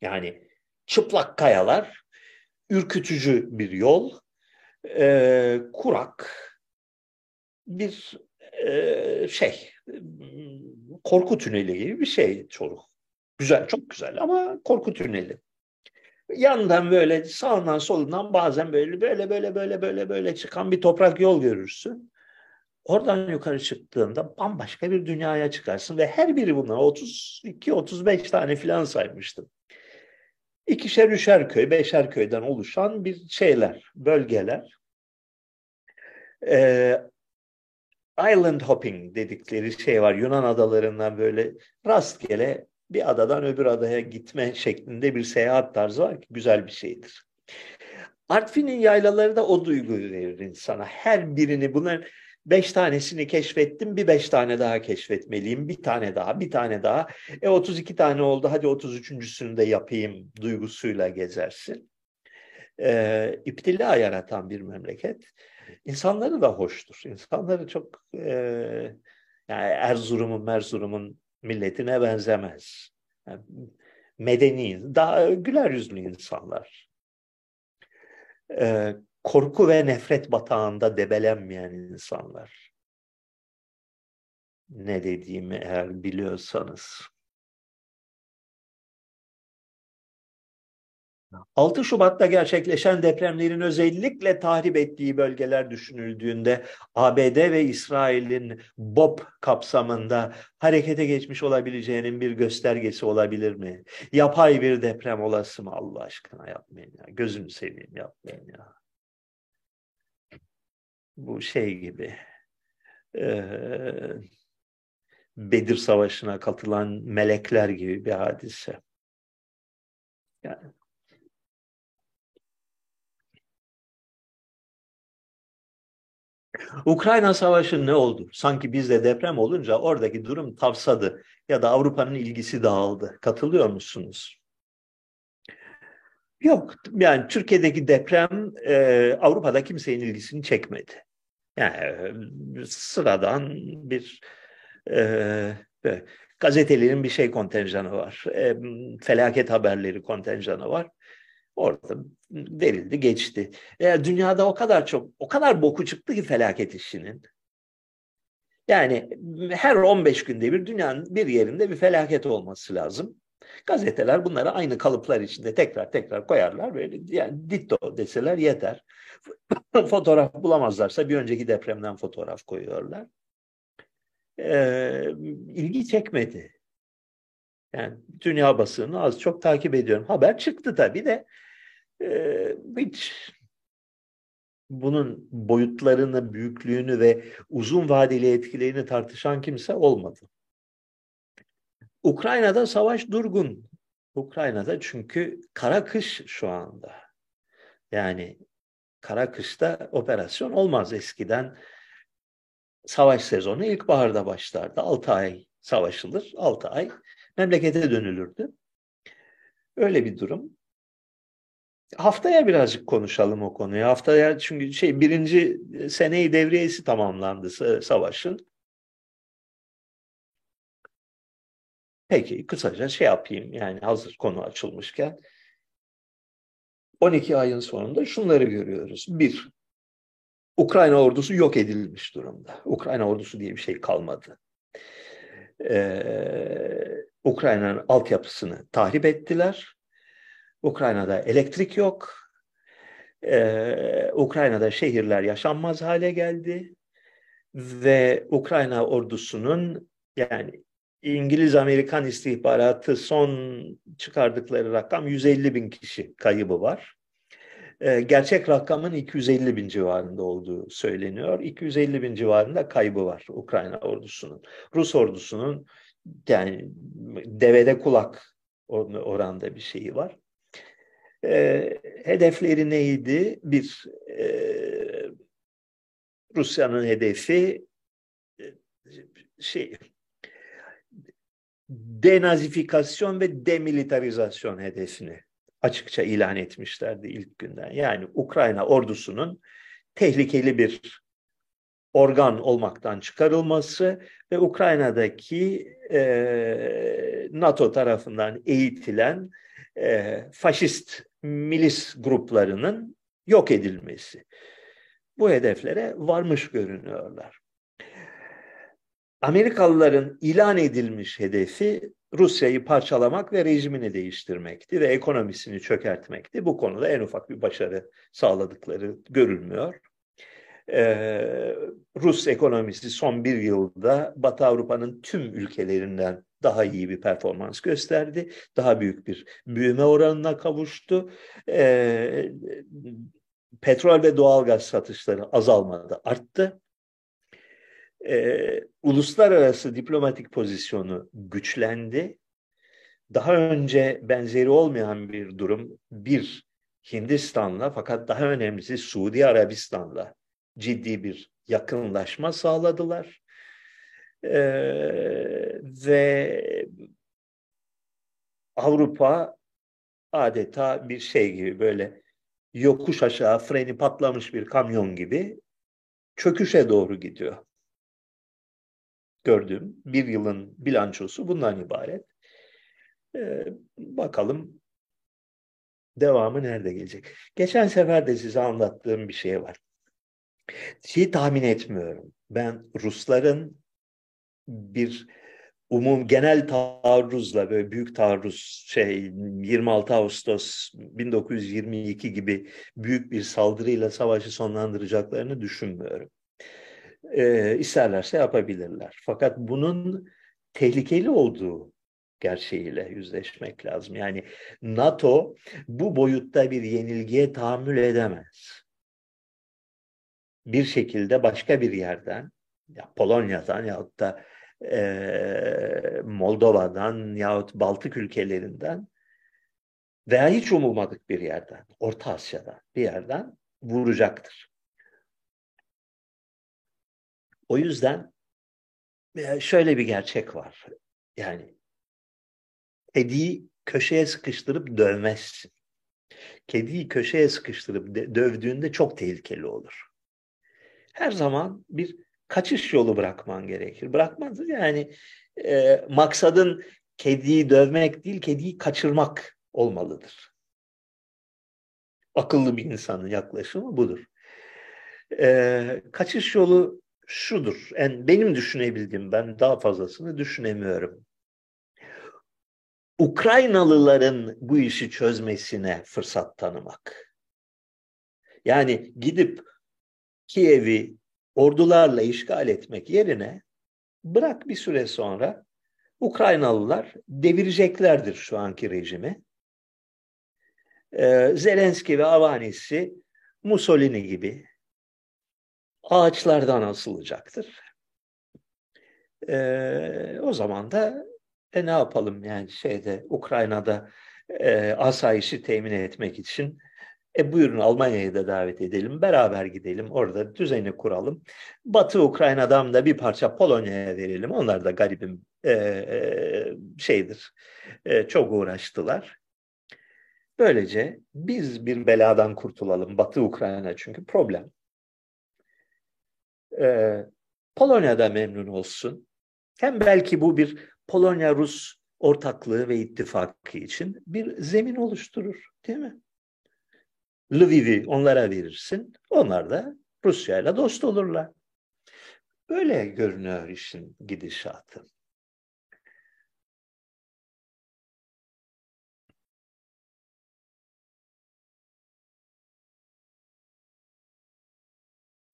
A: Yani çıplak kayalar, ürkütücü bir yol, e, kurak, bir e, şey korku tüneli gibi bir şey Çoruh. Güzel, çok güzel ama korku tüneli. Yandan böyle sağından solundan bazen böyle böyle böyle böyle böyle böyle çıkan bir toprak yol görürsün. Oradan yukarı çıktığında bambaşka bir dünyaya çıkarsın ve her biri bunlar 32-35 tane filan saymıştım. İkişer üçer köy, beşer köyden oluşan bir şeyler, bölgeler. Ee, island hopping dedikleri şey var. Yunan adalarından böyle rastgele bir adadan öbür adaya gitme şeklinde bir seyahat tarzı var ki güzel bir şeydir. Artvin'in yaylaları da o duyguyu verir insana. Her birini bunların beş tanesini keşfettim bir beş tane daha keşfetmeliyim. Bir tane daha bir tane daha. E 32 tane oldu hadi 33.sünü de yapayım duygusuyla gezersin. E, iptila yaratan bir memleket. İnsanları da hoştur. İnsanları çok e, yani Erzurum'un, Merzurum'un milletine benzemez. Yani medeni, daha güler yüzlü insanlar. E, korku ve nefret batağında debelenmeyen insanlar. Ne dediğimi eğer biliyorsanız. 6 Şubat'ta gerçekleşen depremlerin özellikle tahrip ettiği bölgeler düşünüldüğünde ABD ve İsrail'in BOP kapsamında harekete geçmiş olabileceğinin bir göstergesi olabilir mi? Yapay bir deprem olası mı Allah aşkına yapmayın ya. Gözünü seveyim yapmayın ya. Bu şey gibi. Ee, Bedir Savaşı'na katılan melekler gibi bir hadise. Yani Ukrayna Savaşı ne oldu? Sanki bizde deprem olunca oradaki durum tavsadı ya da Avrupa'nın ilgisi dağıldı. Katılıyor musunuz? Yok. Yani Türkiye'deki deprem e, Avrupa'da kimsenin ilgisini çekmedi. Yani sıradan bir e, gazetelerin bir şey kontenjanı var. E, felaket haberleri kontenjanı var. Orada verildi, geçti. Eğer dünyada o kadar çok, o kadar boku çıktı ki felaket işinin. Yani her 15 günde bir dünyanın bir yerinde bir felaket olması lazım. Gazeteler bunları aynı kalıplar içinde tekrar tekrar koyarlar. Böyle yani ditto deseler yeter. fotoğraf bulamazlarsa bir önceki depremden fotoğraf koyuyorlar. Ee, ilgi çekmedi. Yani dünya basını az çok takip ediyorum. Haber çıktı tabii de e, hiç bunun boyutlarını, büyüklüğünü ve uzun vadeli etkilerini tartışan kimse olmadı. Ukrayna'da savaş durgun. Ukrayna'da çünkü kara kış şu anda. Yani kara kışta operasyon olmaz eskiden. Savaş sezonu ilkbaharda başlardı. 6 ay savaşılır, 6 ay memlekete dönülürdü. Öyle bir durum. Haftaya birazcık konuşalım o konuyu. Haftaya çünkü şey birinci seneyi devriyesi tamamlandı savaşın. Peki kısaca şey yapayım yani hazır konu açılmışken. 12 ayın sonunda şunları görüyoruz. Bir, Ukrayna ordusu yok edilmiş durumda. Ukrayna ordusu diye bir şey kalmadı. Ee, Ukrayna'nın altyapısını tahrip ettiler. Ukrayna'da elektrik yok. Ee, Ukrayna'da şehirler yaşanmaz hale geldi. Ve Ukrayna ordusunun yani İngiliz-Amerikan istihbaratı son çıkardıkları rakam 150 bin kişi kaybı var. Ee, gerçek rakamın 250 bin civarında olduğu söyleniyor. 250 bin civarında kaybı var Ukrayna ordusunun. Rus ordusunun yani devede kulak oranda bir şeyi var. E, hedefleri neydi? Bir, e, Rusya'nın hedefi e, şey denazifikasyon ve demilitarizasyon hedefini açıkça ilan etmişlerdi ilk günden. Yani Ukrayna ordusunun tehlikeli bir organ olmaktan çıkarılması ve Ukrayna'daki e, NATO tarafından eğitilen e, faşist milis gruplarının yok edilmesi. Bu hedeflere varmış görünüyorlar. Amerikalıların ilan edilmiş hedefi Rusya'yı parçalamak ve rejimini değiştirmekti ve ekonomisini çökertmekti. Bu konuda en ufak bir başarı sağladıkları görülmüyor. Ee, Rus ekonomisi son bir yılda Batı Avrupa'nın tüm ülkelerinden daha iyi bir performans gösterdi. Daha büyük bir büyüme oranına kavuştu. Ee, petrol ve doğalgaz satışları azalmadı, arttı. Ee, uluslararası diplomatik pozisyonu güçlendi. Daha önce benzeri olmayan bir durum bir Hindistan'la fakat daha önemlisi Suudi Arabistan'la ciddi bir yakınlaşma sağladılar. Ee, ve Avrupa adeta bir şey gibi böyle yokuş aşağı freni patlamış bir kamyon gibi çöküşe doğru gidiyor. Gördüğüm bir yılın bilançosu bundan ibaret. Ee, bakalım devamı nerede gelecek. Geçen sefer de size anlattığım bir şey var. Şeyi tahmin etmiyorum. Ben Rusların bir umum genel taarruzla böyle büyük taarruz şey 26 Ağustos 1922 gibi büyük bir saldırıyla savaşı sonlandıracaklarını düşünmüyorum. Ee, isterlerse yapabilirler. Fakat bunun tehlikeli olduğu gerçeğiyle yüzleşmek lazım. Yani NATO bu boyutta bir yenilgiye tahammül edemez. Bir şekilde başka bir yerden ya Polonya'dan ya da e, Moldova'dan yahut Baltık ülkelerinden veya hiç umulmadık bir yerden, Orta Asya'dan bir yerden vuracaktır. O yüzden şöyle bir gerçek var. Yani kediyi köşeye sıkıştırıp dövmezsin. Kediyi köşeye sıkıştırıp dövdüğünde çok tehlikeli olur. Her zaman bir kaçış yolu bırakman gerekir. Bırakmaz yani e, maksadın kediyi dövmek değil, kediyi kaçırmak olmalıdır. Akıllı bir insanın yaklaşımı budur. E, kaçış yolu şudur. En benim düşünebildiğim, ben daha fazlasını düşünemiyorum. Ukraynalıların bu işi çözmesine fırsat tanımak. Yani gidip Kiev'i ordularla işgal etmek yerine bırak bir süre sonra Ukraynalılar devireceklerdir şu anki rejimi. Ee, Zelenski ve Avanisi Mussolini gibi ağaçlardan asılacaktır. Ee, o zaman da e, ne yapalım yani şeyde Ukrayna'da e, asayişi temin etmek için e buyurun Almanya'yı da davet edelim, beraber gidelim, orada düzeni kuralım. Batı Ukrayna'dan da bir parça Polonya'ya verelim. Onlar da garibim e, e, şeydir, e, çok uğraştılar. Böylece biz bir beladan kurtulalım. Batı Ukrayna çünkü problem. E, Polonya'da memnun olsun. Hem belki bu bir Polonya-Rus ortaklığı ve ittifakı için bir zemin oluşturur, değil mi? Lviv'i onlara verirsin. Onlar da Rusya ile dost olurlar. Böyle görünüyor işin gidişatı.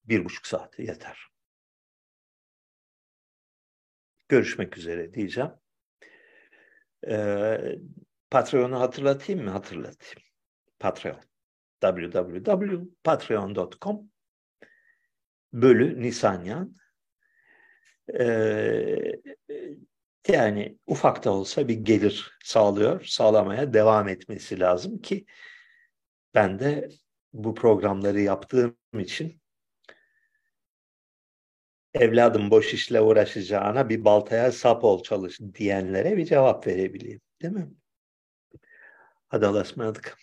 A: Bir buçuk saat yeter. Görüşmek üzere diyeceğim. Ee, Patreon'u hatırlatayım mı? Hatırlatayım. Patreon www.patreon.com bölü Nisanyan ee, yani ufak da olsa bir gelir sağlıyor, sağlamaya devam etmesi lazım ki ben de bu programları yaptığım için evladım boş işle uğraşacağına bir baltaya sap ol çalış diyenlere bir cevap verebileyim. Değil mi? Hadi Allah'a ısmarladık.